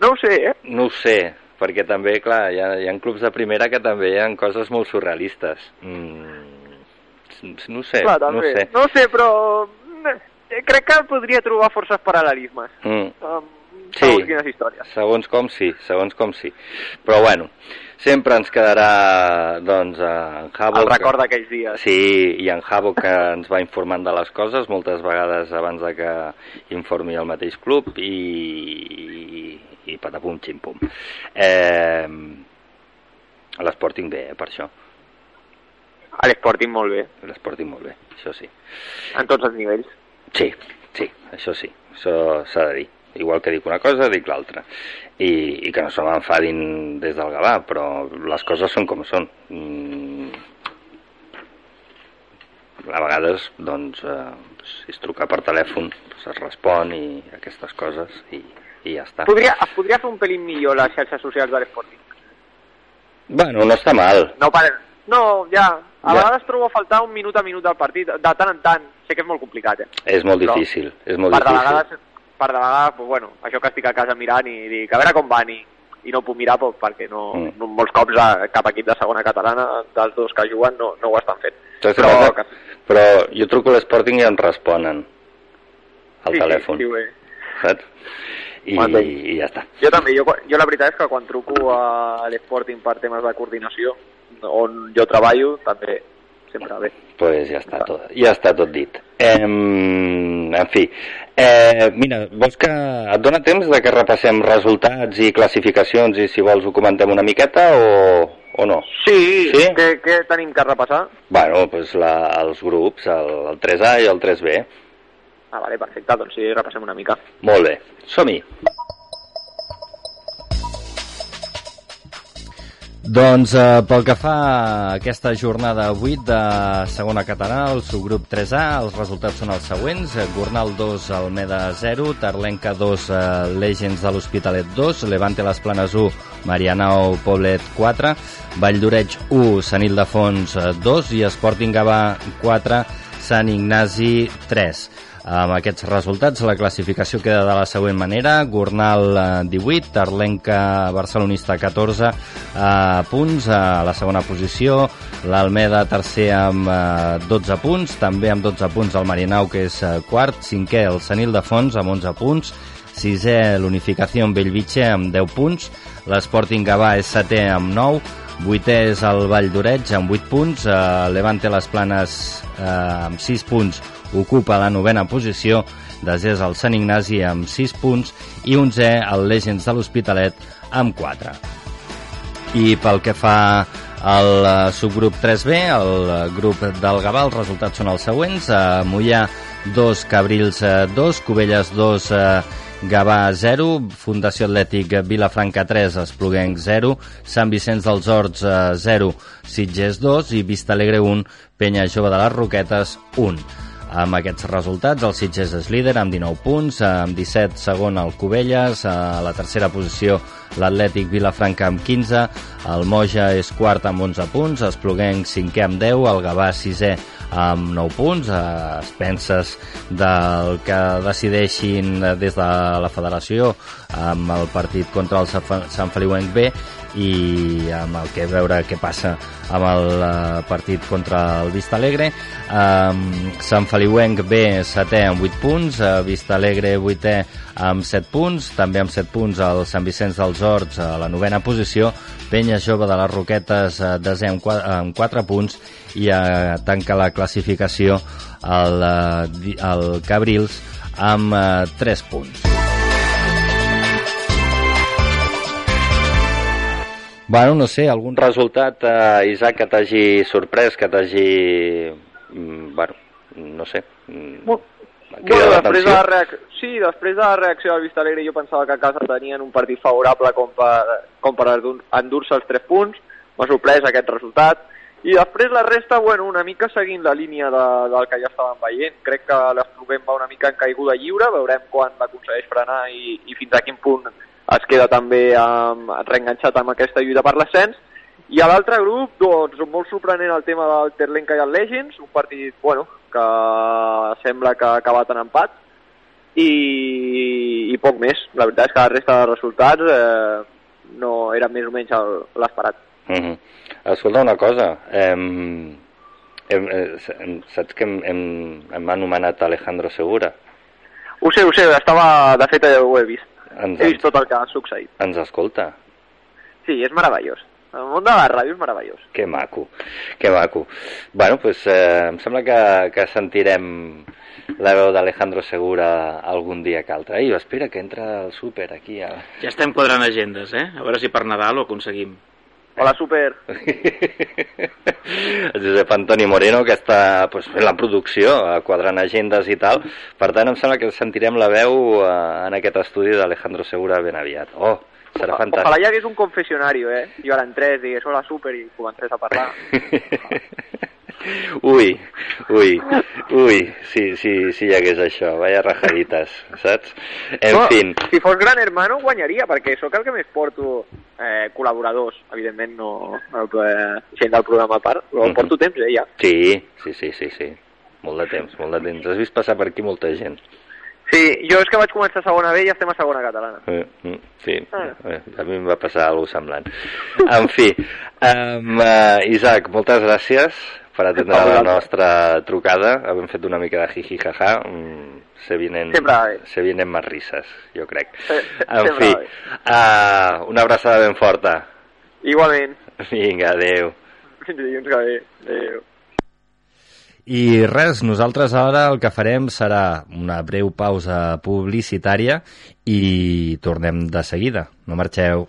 No ho sé, eh? no ho sé, perquè també, clar, hi ha, hi ha clubs de primera que també hi ha coses molt surrealistes. Mm, no ho sé, Clar, no ho sé. No ho sé, però eh, crec que podria trobar forces paral·lelismes. Mm. Um, Sí. segons quines històries. Segons com sí, segons com sí. Però bueno, sempre ens quedarà doncs en Javo... El record d'aquells dies. Sí, i en Javo que *laughs* ens va informant de les coses moltes vegades abans de que informi el mateix club i, i, i patapum ximpum. Eh, L'Sporting bé, eh, per això. A l'Sporting molt bé, L'Sporting molt bé, això sí. en tots els nivells. Sí, sí, això sí, això s'ha de dir. Igual que dic una cosa, dic l'altra. I, I que no se m'enfadin des del Gavà, però les coses són com són. Mm. A vegades, doncs, eh, si es truca per telèfon, doncs es respon i aquestes coses i, i ja està. Podria, es podria fer un pelín millor les xarxes socials de l'Sporting. Bueno, no està mal. No, per... no, ja. A Ja. vegades trobo a faltar un minut a minut del partit, de tant en tant. Sé que és molt complicat, eh? És molt Però, difícil, és molt per de difícil. vegades, per de vegades, pues, bueno, això que estic a casa mirant i dic, a veure com van i, i no puc mirar pues, perquè no, Mm. no, molts cops a, cap equip de segona catalana dels dos que juguen no, no ho estan fent. Saps Però, que, Però jo truco a l'Sporting i em responen al sí, telèfon. Sí, sí, bé. saps? i, i ja està. Jo també, jo, jo la veritat és que quan truco a l'Sporting per temes de coordinació, on jo treballo, també sempre bé. pues ja està tot, ja està tot dit. Eh, en fi, eh, mira, vols que et dona temps de que repassem resultats i classificacions i si vols ho comentem una miqueta o, o no? Sí, Sí? Què, què tenim que repassar? Bueno, pues la, els grups, el, el 3A i el 3B. Ah, vale, perfecte, doncs sí, repassem una mica. Molt bé, som-hi. Doncs eh, pel que fa a aquesta jornada 8 de segona catalana, el subgrup 3A, els resultats són els següents. Eh, Gornal 2, Almeda 0, Tarlenca 2, eh, Legends de l'Hospitalet 2, Levante Les Planes 1, Marianao Poblet 4, Valldoreig 1, Sant Ildefons eh, 2 i Sporting Gavà 4, Sant Ignasi 3. Amb aquests resultats, la classificació queda de la següent manera. Gornal eh, 18, Tarlenca Barcelonista 14 eh, punts a la segona posició. L'Almeda tercer amb eh, 12 punts, també amb 12 punts el Marinau, que és eh, quart. Cinquè el Sant Ildefons amb 11 punts. Sisè l'Unificació Bellvitge amb 10 punts. L'Sporting Gavà és setè amb 9. Vuitè és el Vall d'Oreig amb 8 punts. Eh, Levante Les Planes eh, amb 6 punts ocupa la novena posició, desè és el Sant Ignasi amb 6 punts i 11è el Legends de l'Hospitalet amb 4. I pel que fa al eh, subgrup 3B, el eh, grup del Gavà, els resultats són els següents. Uh, Mollà 2, Cabrils 2, Cubelles 2, uh, Gavà 0, Fundació Atlètic Vilafranca 3, Espluguenc 0, Sant Vicenç dels Horts eh, 0, Sitges 2 i Vista Alegre 1, Penya Jove de les Roquetes 1. Amb aquests resultats, el Sitges és líder amb 19 punts, amb 17 segon el Cubelles, a la tercera posició l'Atlètic Vilafranca amb 15, el Moja és quart amb 11 punts, Espluguenc cinquè amb 10, el Gavà sisè amb 9 punts, a expenses del que decideixin des de la federació amb el partit contra el Sant Feliuenc B i amb el que veure què passa amb el uh, partit contra el Vista Alegre. Um, Sant Feliuenc B setè amb 8 punts uh, Vista Alegre vuitè amb 7 punts també amb 7 punts el Sant Vicenç dels Horts a la novena posició Penya Jove de les Roquetes uh, desè amb 4, amb 4 punts i uh, tanca la classificació el, el Cabrils amb uh, 3 punts Bueno, no sé, algun resultat, eh, Isaac, que t'hagi sorprès, que t'hagi... Mm, bueno, no sé. Mm, Bueno, bueno, després de la reacció, sí, després de la reacció del Vista Alegre jo pensava que a casa tenien un partit favorable com per, com per endur- endur-se els 3 punts, m'ha sorprès aquest resultat, i després la resta, bueno, una mica seguint la línia de, del que ja estàvem veient, crec que l'Espluguem va una mica en caiguda lliure, veurem quan l'aconsegueix frenar i, i fins a quin punt es queda també um, reenganxat amb aquesta lluita per l'ascens, i a l'altre grup, doncs, molt sorprenent el tema del Terlenca i el Legends, un partit, bueno, que sembla que ha acabat en empat, i, i poc més. La veritat és que la resta de resultats eh, no era més o menys l'esperat. Uh -huh. Escolta, una cosa. Hem, hem, hem, saps que hem, hem, hem anomenat Alejandro Segura? Ho sé, ho sé, estava, de fet ja ho he vist. Ens, He vist tot el que ha succeït. ens escolta. Sí, és meravellós. El món de la ràdio és meravellós. Que maco, que maco. Bueno, pues, eh, em sembla que, que sentirem la veu d'Alejandro Segura algun dia que altre. Ei, espera, que entra al súper aquí. A... Ja estem quadrant agendes, eh? A veure si per Nadal ho aconseguim. Hola, super. el *laughs* Josep Antoni Moreno, que està pues, fent la producció, eh, quadrant agendes i tal. Per tant, em sembla que sentirem la veu eh, en aquest estudi d'Alejandro Segura ben aviat. Oh, serà Ojalà fantàstic. hi hagués un confessionario, eh? Jo ara entrés, digués hola, super, i comencés a parlar. *laughs* ui, ui, ui, si, si, si hi hagués això, vaya rajadites, saps? En No, fin, Si fos Gran Hermano guanyaria, perquè sóc el que més porto eh, col·laboradors. Evidentment no, no eh, gent del programa a part, però Mhm. porto temps, eh, ja. sí, sí, sí, sí, sí, molt de temps, molt de temps. Has vist passar per aquí molta gent. Sí, jo és que vaig començar a segona B i ja estem a segona catalana. Eh, mm, sí, Ah. eh, a mi em va passar alguna semblant. En fi, um, uh, Isaac, moltes gràcies per atendre A la nostra trucada. Hem fet una mica de jiji jaja. Mm, Se vienen, se vienen más risas, jo crec. Se- se- En fi, uh, una abraçada ben forta. Igualment. Vinga, adeu. Dilluns que ve. Adéu. I res, nosaltres ara el que farem serà una breu pausa publicitària i tornem de seguida. No marxeu.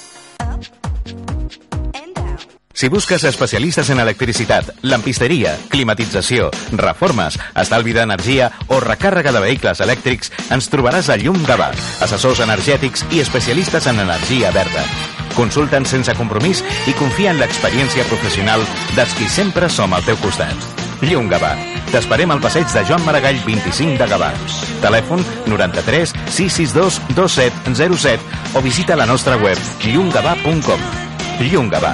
Si busques especialistes en electricitat, lampisteria, climatització, reformes, estalvi d'energia o recàrrega de vehicles elèctrics, ens trobaràs a Llum Gavà, assessors energètics i especialistes en energia verda. Consulta'ns sense compromís i confia en l'experiència professional dels qui sempre som al teu costat. Llum Gavà. T'esperem al passeig de Joan Maragall 25 de Gavà. Telèfon 93 662 2707 o visita la nostra web llumgavà.com. Llum Gavà.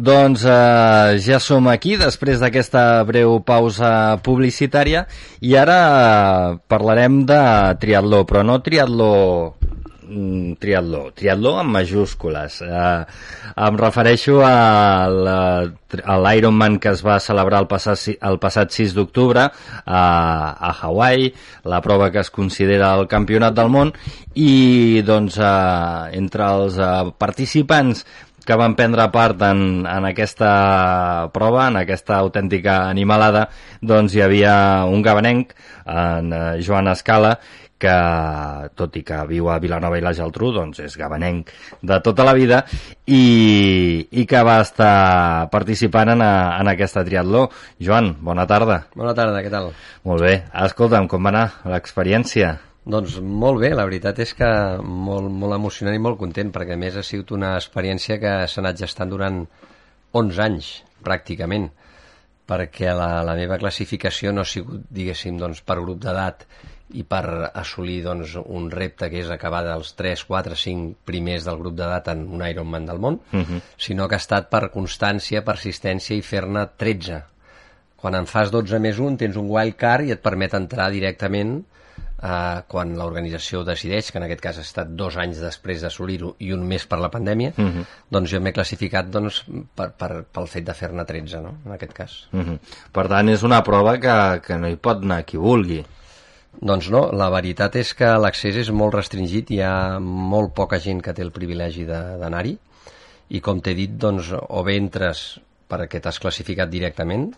Doncs eh, ja som aquí després d'aquesta breu pausa publicitària i ara eh, parlarem de triatló, però no triatló mm, triatló, triatló amb majúscules. Eh, em refereixo a l'Ironman que es va celebrar el passat, el passat 6 d'octubre a, a Hawaii, la prova que es considera el campionat del món i doncs eh, entre els eh, participants que van prendre part en, en aquesta prova, en aquesta autèntica animalada, doncs hi havia un gabanenc, en eh, Joan Escala, que, tot i que viu a Vilanova i la Geltrú, doncs és gabanenc de tota la vida i, i que va estar participant en, a, en aquesta triatló. Joan, bona tarda. Bona tarda, què tal? Molt bé. Escolta'm, com va anar l'experiència? Doncs molt bé, la veritat és que molt, molt emocionant i molt content, perquè a més ha sigut una experiència que s'ha anat gestant durant 11 anys, pràcticament, perquè la, la meva classificació no ha sigut, diguéssim, doncs, per grup d'edat i per assolir doncs, un repte que és acabar dels 3, 4, 5 primers del grup d'edat en un Ironman del món, uh -huh. sinó que ha estat per constància, persistència i fer-ne 13. Quan en fas 12 més 1 tens un wild card i et permet entrar directament eh, quan l'organització decideix, que en aquest cas ha estat dos anys després d'assolir-ho i un mes per la pandèmia, uh -huh. doncs jo m'he classificat doncs, per, per, pel fet de fer-ne 13, no? en aquest cas. Uh -huh. Per tant, és una prova que, que no hi pot anar qui vulgui. Doncs no, la veritat és que l'accés és molt restringit, hi ha molt poca gent que té el privilegi d'anar-hi, i com t'he dit, doncs, o bé entres perquè t'has classificat directament,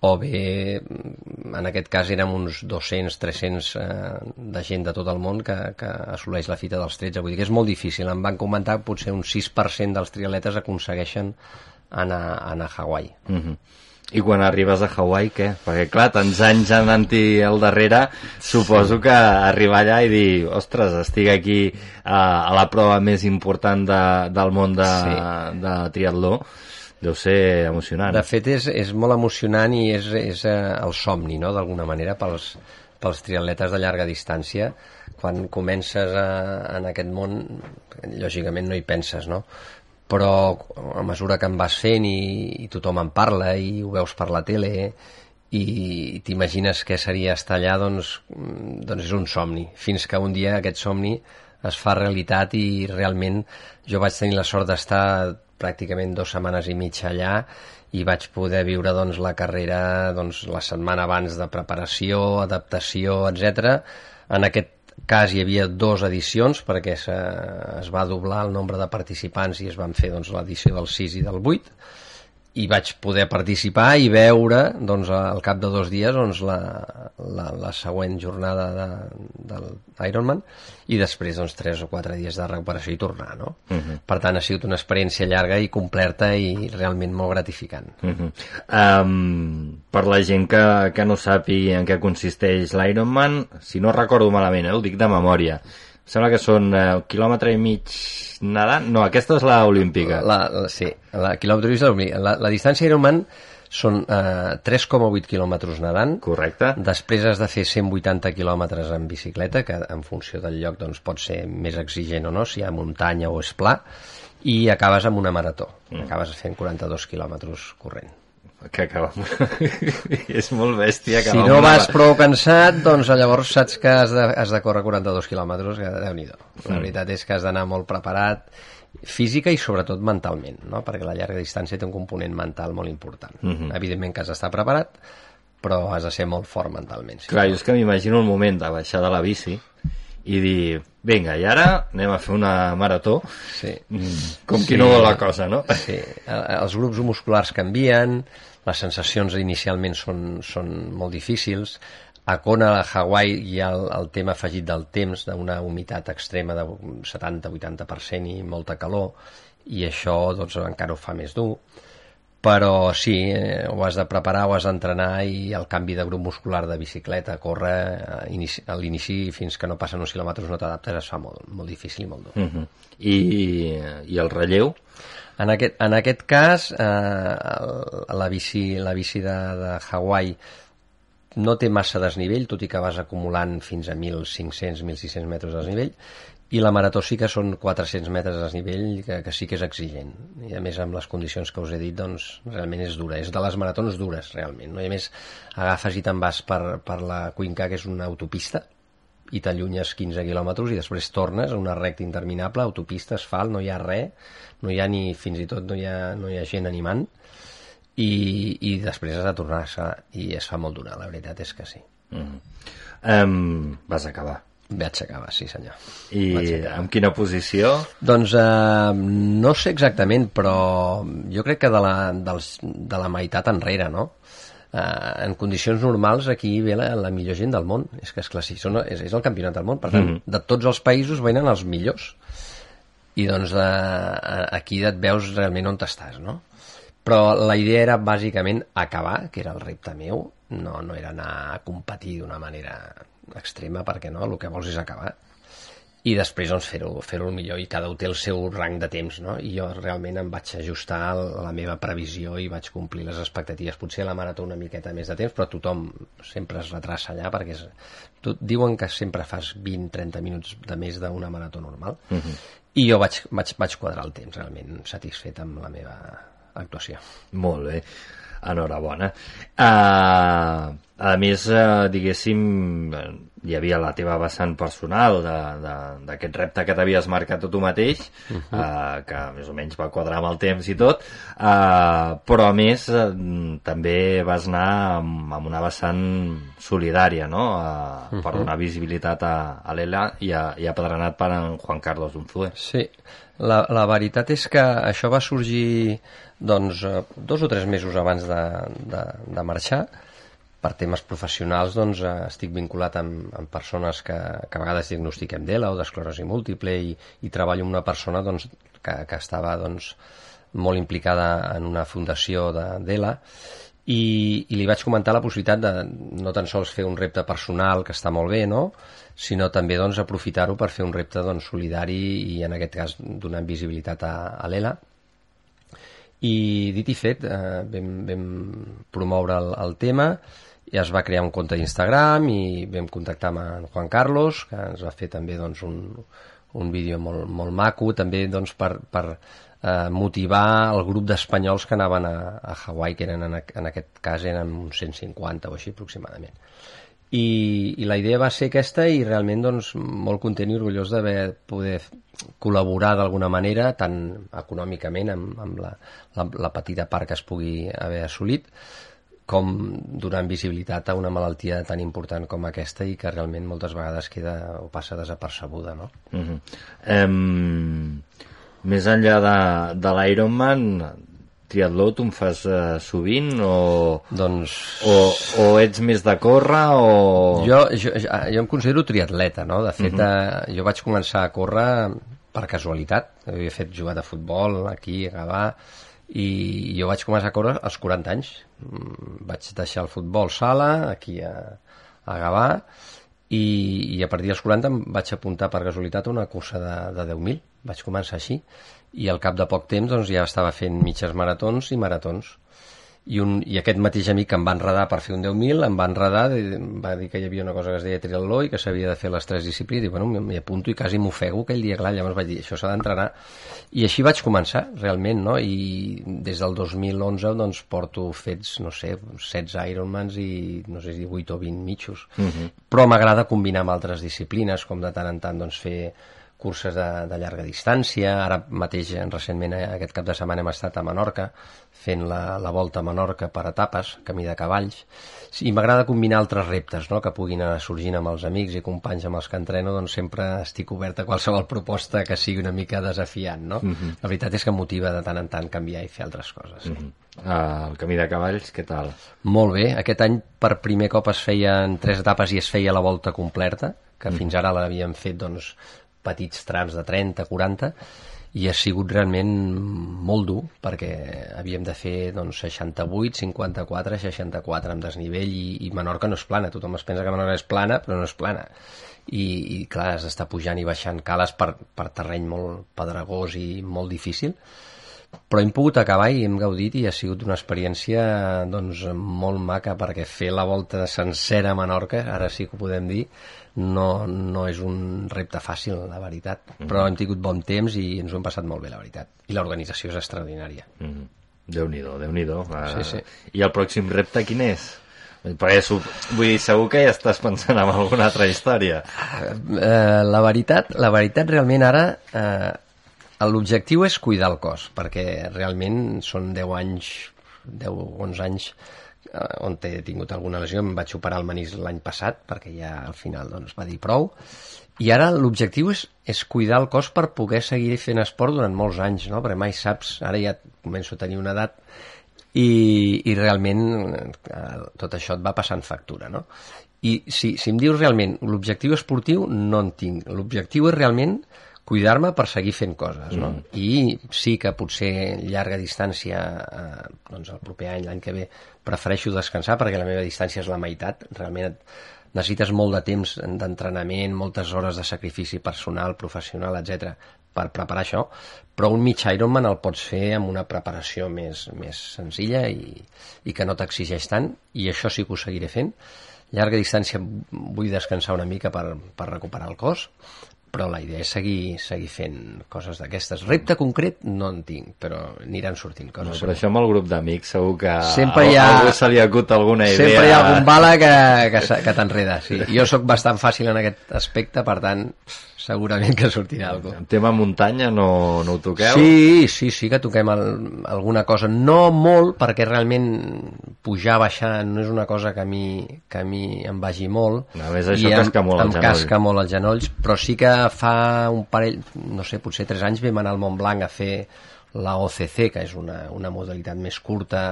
o bé, mm, en aquest cas érem uns 200-300 eh, de gent de tot el món que, que assoleix la fita dels 13. Vull dir que és molt difícil. Em van comentar que potser un 6% dels triatletes aconsegueixen anar, anar a Hawaii. Uh -huh. I quan arribes a Hawaii, què? Perquè, clar, tants anys anant-hi al darrere, suposo que arribar allà i dir, ostres, estic aquí a, a la prova més important de, del món de, Sí. de triatló, deu ser emocionant. De fet, és, és molt emocionant i és, és eh, el somni, no?, d'alguna manera, pels, pels triatletes de llarga distància. Quan comences a, en aquest món, lògicament no hi penses, no? Però a mesura que en vas fent i, i tothom en parla i ho veus per la tele i t'imagines què seria estar allà, doncs, mm, doncs és un somni. Fins que un dia aquest somni es fa realitat i realment jo vaig tenir la sort d'estar pràcticament dues setmanes i mitja allà i vaig poder viure doncs, la carrera doncs, la setmana abans de preparació, adaptació, etc. En aquest cas hi havia dues edicions perquè es va doblar el nombre de participants i es van fer doncs, l'edició del 6 i del 8 i vaig poder participar i veure doncs, al cap de dos dies doncs, la, la, la següent jornada de, del Ironman i després doncs, tres o quatre dies de recuperació i tornar no? Uh -huh. per tant ha sigut una experiència llarga i completa i realment molt gratificant uh -huh. um, per la gent que, que no sàpiga en què consisteix l'Ironman si no recordo malament, eh, ho dic de memòria sembla que són eh, quilòmetre i mig nedant. No, aquesta és la olímpica. La, la, sí, la quilòmetre i mig la, la distància Ironman són eh, 3,8 quilòmetres nedant. Correcte. Després has de fer 180 quilòmetres en bicicleta, que en funció del lloc doncs, pot ser més exigent o no, si hi ha muntanya o és pla, i acabes amb una marató. Mm. Acabes fent 42 quilòmetres corrent que acaba *laughs* és molt bèstia si no vas prou cansat doncs llavors saps que has de, has de córrer 42 quilòmetres que déu nhi la mm. veritat és que has d'anar molt preparat física i sobretot mentalment no? perquè la llarga distància té un component mental molt important mm -hmm. evidentment que has d'estar preparat però has de ser molt fort mentalment sí. clar, jo és que m'imagino un moment de baixar de la bici i dir, vinga, i ara anem a fer una marató sí. Mm, com qui sí. no vol la cosa, no? Sí, els grups musculars canvien les sensacions inicialment són, són molt difícils. A Kona, a Hawaii, hi ha el, el tema afegit del temps, d'una humitat extrema de 70-80% i molta calor, i això doncs, encara ho fa més dur. Però sí, eh, ho has de preparar, ho has d'entrenar i el canvi de grup muscular de bicicleta, córrer eh, a l'inici fins que no passen uns quilòmetres no t'adaptes es fa molt, molt difícil i molt dur. Uh -huh. I, I el relleu? En aquest, en aquest cas, eh, la bici, la bici de, de Hawaii no té massa desnivell, tot i que vas acumulant fins a 1.500-1.600 metres de desnivell, i la marató sí que són 400 metres de desnivell, que, que sí que és exigent. I a més, amb les condicions que us he dit, doncs, realment és dura. És de les maratons dures, realment. No? I a més, agafes i te'n vas per, per la Cuinca, que és una autopista, i t'allunyes 15 quilòmetres i després tornes a una recta interminable, autopista, asfalt, no hi ha res, no hi ha ni, fins i tot no hi ha, no hi ha gent animant, i, i després has de tornar a i es fa molt dura, la veritat és que sí. Mm -hmm. um, vas acabar. Vaig acabar, sí senyor. I amb quina posició? Doncs eh, no sé exactament, però jo crec que de la, dels, de la meitat enrere, no? eh, en condicions normals aquí ve la, la millor gent del món és que és clar, sí, són, és, és el campionat del món per tant, mm -hmm. de tots els països venen els millors i doncs de, aquí et veus realment on t'estàs no? però la idea era bàsicament acabar, que era el repte meu no, no era anar a competir d'una manera extrema perquè no, el que vols és acabar i després doncs, fer-ho fer, -ho, millor i cada un té el seu rang de temps no? i jo realment em vaig ajustar a la meva previsió i vaig complir les expectatives potser a la marató una miqueta més de temps però tothom sempre es retrassa allà perquè és, tu, diuen que sempre fas 20-30 minuts de més d'una marató normal uh mhm. -huh. I jo vaig, vaig, vaig quadrar el temps realment satisfet amb la meva actuació. Molt bé. Enhorabona. Uh, a més, uh, diguéssim hi havia la teva vessant personal d'aquest repte que t'havies marcat a tu mateix, uh -huh. uh, que més o menys va quadrar amb el temps i tot, uh, però a més uh, també vas anar amb, amb una vessant solidària, no?, uh, uh -huh. per donar visibilitat a, a l'Ela i, a, i a Pedrenat per en Juan Carlos Unzue. Sí, la, la veritat és que això va sorgir doncs, dos o tres mesos abans de, de, de marxar, per temes professionals doncs, eh, estic vinculat amb, amb persones que, que a vegades diagnostiquem d'ELA o d'esclerosi múltiple i, i treballo amb una persona doncs, que, que estava doncs, molt implicada en una fundació d'ELA i, i li vaig comentar la possibilitat de no tan sols fer un repte personal que està molt bé, no? sinó també doncs, aprofitar-ho per fer un repte doncs, solidari i en aquest cas donant visibilitat a, a l'ELA i dit i fet eh, vam, vam promoure el, el tema i es va crear un compte d'Instagram i vam contactar amb en Juan Carlos, que ens va fer també doncs, un, un vídeo molt, molt maco, també doncs, per, per eh, motivar el grup d'espanyols que anaven a, a Hawaii, que eren en, en aquest cas eren uns 150 o així aproximadament. I, i la idea va ser aquesta i realment doncs, molt content i orgullós d'haver poder col·laborar d'alguna manera, tant econòmicament amb, amb la, la, la petita part que es pugui haver assolit, com donant visibilitat a una malaltia tan important com aquesta i que realment moltes vegades queda o passa desapercebuda, no? Uh -huh. um, més enllà de, de l'Ironman, triatló tu en fas uh, sovint o, Doncs... o, o ets més de córrer o... Jo, jo, jo em considero triatleta, no? De fet, uh -huh. eh, jo vaig començar a córrer per casualitat. Havia fet jugar de futbol aquí, a Gavà, i jo vaig començar a córrer als 40 anys. Mm, Vaig deixar el futbol sala, aquí a, a Gavà, i, i a partir dels 40 em vaig apuntar per casualitat una cursa de, de 10.000. Vaig començar així. I al cap de poc temps doncs, ja estava fent mitges maratons i maratons i, un, i aquest mateix amic que em va enredar per fer un 10.000 em va enredar, va dir que hi havia una cosa que es deia triatló i que s'havia de fer les tres disciplines i bueno, m'hi apunto i quasi m'ofego aquell dia, clar, llavors vaig dir, això s'ha d'entrenar i així vaig començar, realment no? i des del 2011 doncs porto fets, no sé, 16 Ironmans i no sé si 8 o 20 mitjos Uh -huh. però m'agrada combinar amb altres disciplines, com de tant en tant doncs, fer curses de, de llarga distància. Ara mateix, recentment, eh, aquest cap de setmana hem estat a Menorca, fent la, la volta a Menorca per etapes, camí de cavalls. I m'agrada combinar altres reptes no?, que puguin anar sorgint amb els amics i companys amb els que entreno, doncs sempre estic obert a qualsevol proposta que sigui una mica desafiant. No? Mhm. La veritat és que motiva de tant en tant canviar i fer altres coses. Sí. Uh, el camí de cavalls, què tal? Molt bé, aquest any per primer cop es feien tres etapes i es feia la volta completa, que mm. fins ara l'havíem fet doncs, petits trams de 30, 40, i ha sigut realment molt dur, perquè havíem de fer doncs, 68, 54, 64 amb desnivell, i, i Menorca no és plana, tothom es pensa que Menorca és plana, però no és plana. I, i clar, has d'estar pujant i baixant cales per, per terreny molt pedregós i molt difícil, però hem pogut acabar i hem gaudit i ha sigut una experiència doncs, molt maca perquè fer la volta sencera a Menorca, ara sí que ho podem dir, no, no és un repte fàcil, la veritat. Mm -hmm. Però hem tingut bon temps i ens ho hem passat molt bé, la veritat. I l'organització és extraordinària. Mm -hmm. Déu-n'hi-do, déu nhi déu uh, Sí, sí. I el pròxim repte quin és? Perquè vull dir, segur que ja estàs pensant en alguna altra història. Eh, la veritat, la veritat realment ara eh, l'objectiu és cuidar el cos, perquè realment són 10 anys, 10-11 anys eh, on he tingut alguna lesió, em vaig operar el manís l'any passat, perquè ja al final doncs, va dir prou, i ara l'objectiu és, és cuidar el cos per poder seguir fent esport durant molts anys, no? perquè mai saps, ara ja començo a tenir una edat i, i realment eh, tot això et va passant factura, no? I si, si em dius realment l'objectiu esportiu, no en tinc. L'objectiu és realment cuidar-me per seguir fent coses, no? Mm. I sí que potser llarga distància, eh, doncs el proper any, l'any que ve, prefereixo descansar perquè la meva distància és la meitat. Realment et, necessites molt de temps d'entrenament, moltes hores de sacrifici personal, professional, etc per preparar això, però un mig Ironman el pots fer amb una preparació més, més senzilla i, i que no t'exigeix tant, i això sí que ho seguiré fent. Llarga distància vull descansar una mica per, per recuperar el cos, però la idea és seguir, seguir fent coses d'aquestes. Repte concret no en tinc, però aniran sortint No, coses. però això amb el grup d'amics segur que Sempre hi ha- a algú se li acut alguna idea. Sempre hi ha algun bala que, que, que t'enreda. Sí. Jo sóc bastant fàcil en aquest aspecte, per tant, segurament que sortirà alguna El tema muntanya no, no ho toqueu? Sí, sí, sí que toquem el, alguna cosa. No molt, perquè realment pujar, baixar no és una cosa que a mi, que a mi em vagi molt. A més, això I em, casca molt al em genoll. casca molt els genolls, però sí que fa un parell, no sé, potser tres anys vam anar al Montblanc a fer la OCC, que és una, una modalitat més curta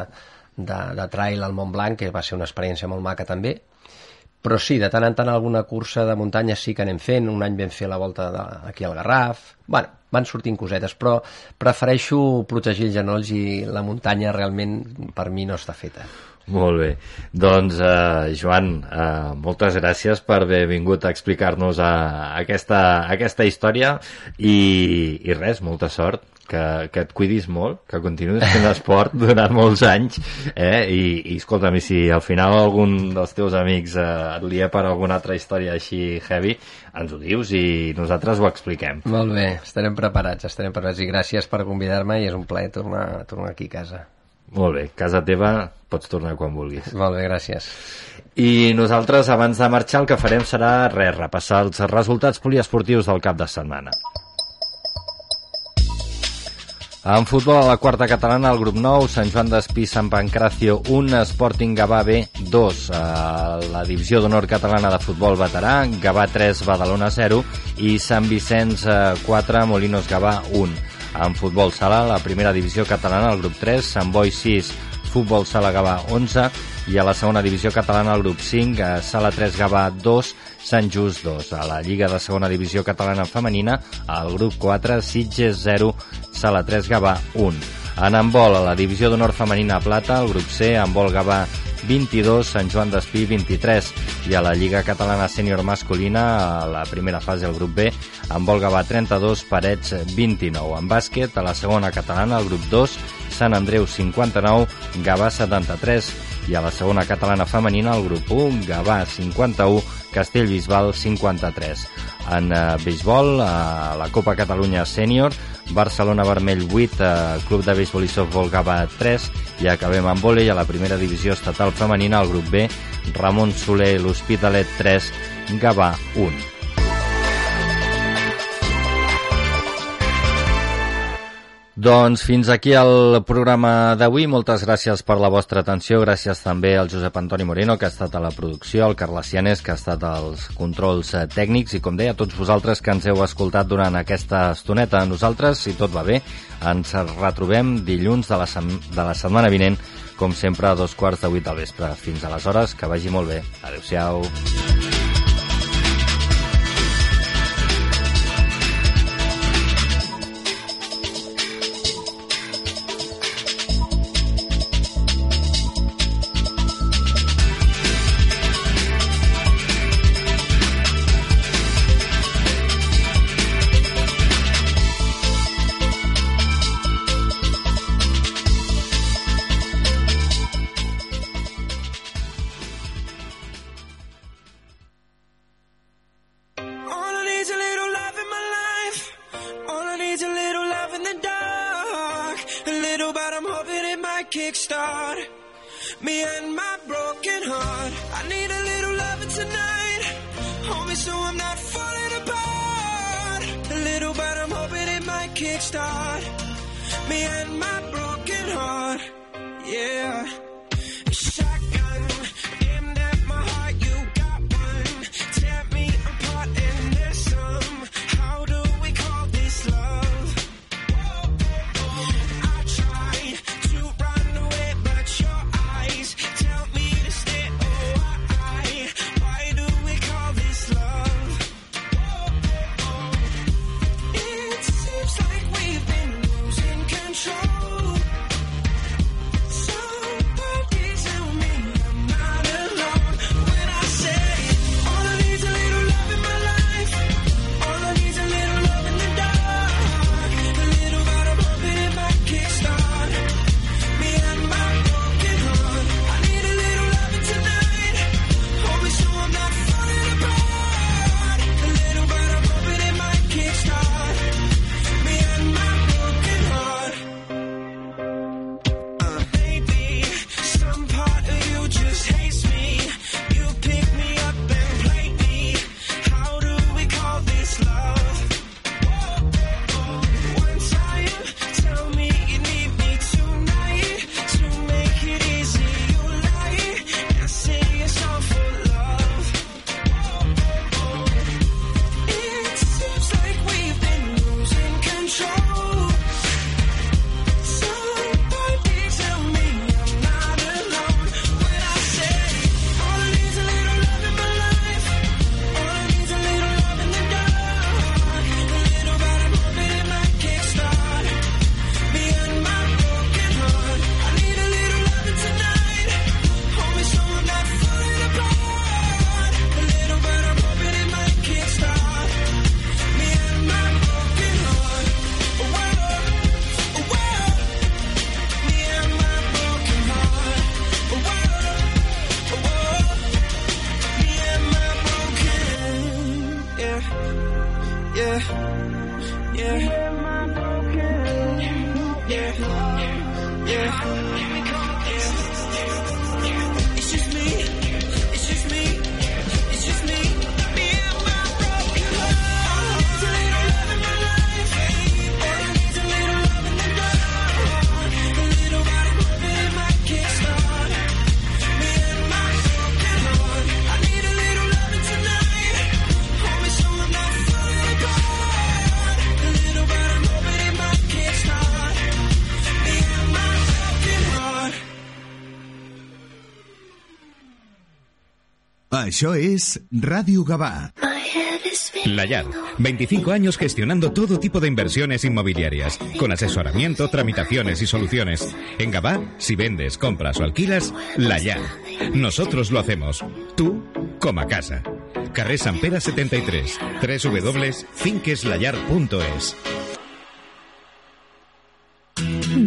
de, de trail al Montblanc, que va ser una experiència molt maca també, però sí, de tant en tant alguna cursa de muntanya sí que anem fent, un any vam fer la volta de, aquí al Garraf, bueno, van sortint cosetes, però prefereixo protegir els genolls i la muntanya realment per mi no està feta. Molt bé. Doncs, eh, Joan, eh, moltes gràcies per haver vingut a explicar-nos eh, aquesta, aquesta història i, i res, molta sort, que, que et cuidis molt, que continuïs fent esport *laughs* durant molts anys eh? I, i escolta'm, i si al final algun dels teus amics eh, et lia per alguna altra història així heavy, ens ho dius i nosaltres ho expliquem. Molt bé, estarem preparats, estarem preparats i gràcies per convidar-me i és un plaer tornar, tornar aquí a casa. Molt bé, casa teva pots tornar quan vulguis. Molt bé, gràcies. I nosaltres, abans de marxar, el que farem serà res, repassar els resultats poliesportius del cap de setmana. En futbol, a la quarta catalana, el grup 9, Sant Joan d'Espí, Sant Pancracio, 1, Sporting Gavà B, 2. A la divisió d'honor catalana de futbol veterà, Gavà 3, Badalona 0 i Sant Vicenç eh, 4, Molinos Gavà 1. En futbol sala, la primera divisió catalana, el grup 3, Sant Boi 6, Futbol Sala Gavà 11 i a la segona divisió catalana el grup 5, a Sala 3 Gavà 2, Sant Just 2. A la Lliga de segona divisió catalana femenina, el grup 4, Sitges 0, Sala 3 Gavà 1. En handbol, a la divisió d'honor femenina plata, el grup C, handbol Gavà 22, Sant Joan d'Espí 23 i a la Lliga Catalana Sènior Masculina, a la primera fase del grup B, vol Gavà 32, Parets 29. En bàsquet, a la segona catalana, el grup 2, Sant Andreu 59, Gavà 73 i a la segona catalana femenina, el grup 1, Gavà 51, Castellbisbal 53. En eh, béisbol, a la Copa Catalunya Sènior, Barcelona Vermell 8, eh, Club de Béisbol i Softball Gava 3 i acabem amb vòlei a la primera divisió estatal femenina, al grup B, Ramon Soler, l'Hospitalet 3, Gavà 1. Doncs fins aquí el programa d'avui. Moltes gràcies per la vostra atenció. Gràcies també al Josep Antoni Moreno, que ha estat a la producció, al Carles Cianes, que ha estat als controls eh, tècnics, i com deia, a tots vosaltres que ens heu escoltat durant aquesta estoneta. Nosaltres, si tot va bé, ens retrobem dilluns de la, de la setmana vinent, com sempre, a dos quarts de vuit del vespre. Fins aleshores, que vagi molt bé. Adéu-siau. kickstart me and my broken heart. I need a little loving tonight, homie, so I'm not falling apart. A little, but I'm hoping it might kickstart me and my broken heart. Yeah. Això es Radio Gabá. La Yar, 25 años gestionando todo tipo de inversiones inmobiliarias, con asesoramiento, tramitaciones y soluciones. En Gabá, si vendes, compras o alquilas, La Yar. Nosotros lo hacemos. Tú, como a casa. Carrer Sant Pere 73, www.finqueslayar.es.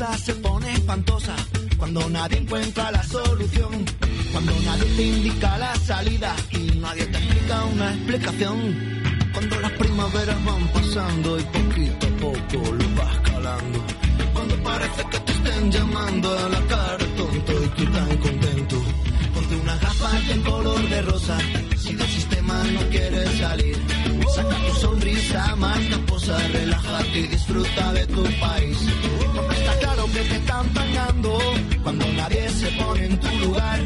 Se pone espantosa, cuando nadie encuentra la solución, cuando nadie te indica la salida y nadie te explica una explicación, cuando las primaveras van pasando y poquito a poco lo vas calando, cuando parece que te estén llamando a la cara tonto y tú tan contento, ponte unas gafas en color de rosa, si del sistema no quieres salir, saca tu sonrisa más caposa, relájate y disfruta de tu país. Que te están pagando cuando nadie se pone en tu lugar.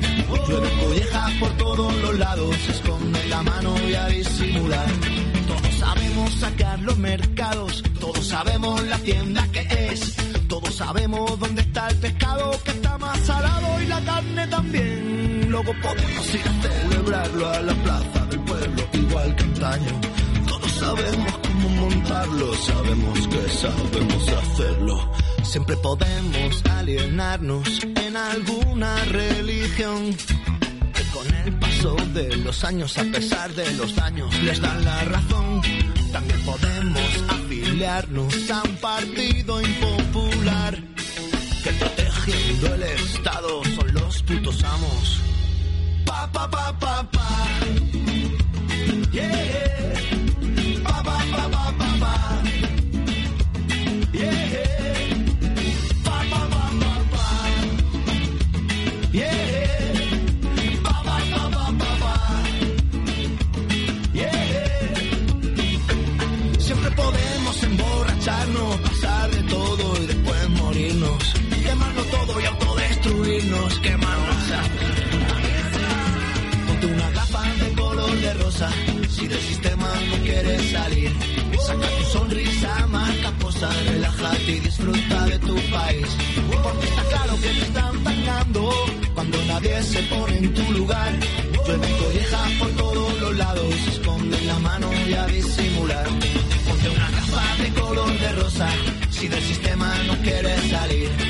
Llueve collejas por todos los lados, esconde la mano y a disimular. Todos sabemos sacar los mercados, todos sabemos la tienda que es, todos sabemos dónde está el pescado que está más salado y la carne también. Luego podemos ir a celebrarlo a la plaza del pueblo, igual que antaño. Todos sabemos cómo montarlo, sabemos que sabemos hacerlo. Siempre podemos alienarnos en alguna religión que con el paso de los años, a pesar de los daños, les dan la razón. También podemos afiliarnos a un partido impopular que protegiendo el Estado son los putos amos. Pa, pa, pa, pa. Yeah. Quemarnos. Ponte una gafa de color de rosa, si del sistema no quieres salir. Saca tu sonrisa más caposa, relájate y disfruta de tu país. Porque está claro que te están pagando cuando nadie se pone en tu lugar. Llueve collejas por todos los lados, se esconde la mano y a disimular. Ponte una gafa de color de rosa, si del sistema no quieres salir.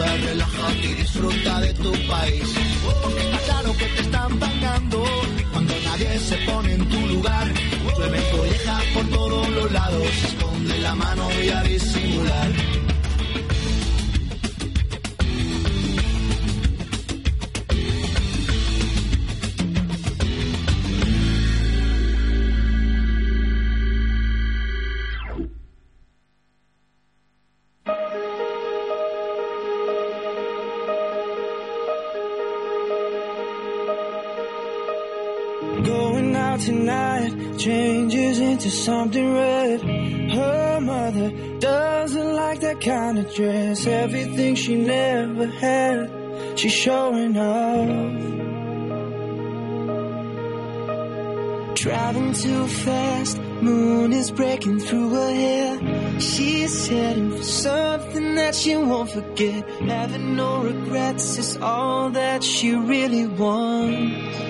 Caposa, relájate y disfruta de tu país. Porque está claro que te están pagando cuando nadie se pone en tu lugar. Llueve collejas por todos los lados, esconde la mano y a disimular. She's showing off. Driving too fast, moon is breaking through her hair. She's heading for something that she won't forget. Having no regrets is all that she really wants.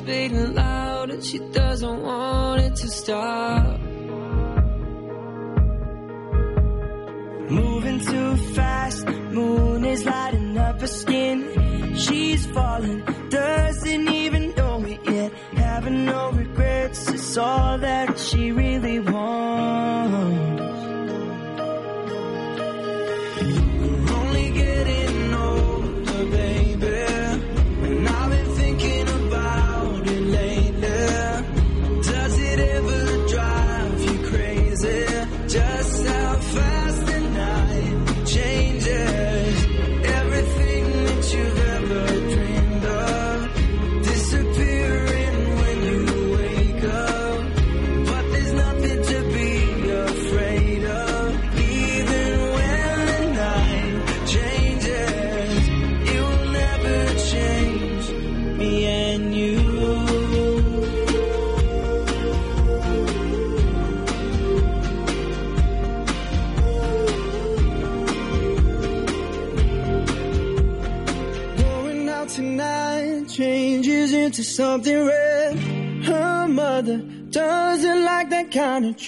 big loud, and she doesn't want it to stop. Moving too fast, moon is lighting up her skin. She's falling, doesn't even know it yet. Having no regrets, it's all that she really wants.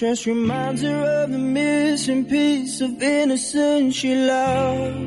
just reminds her of the missing piece of innocence she lost.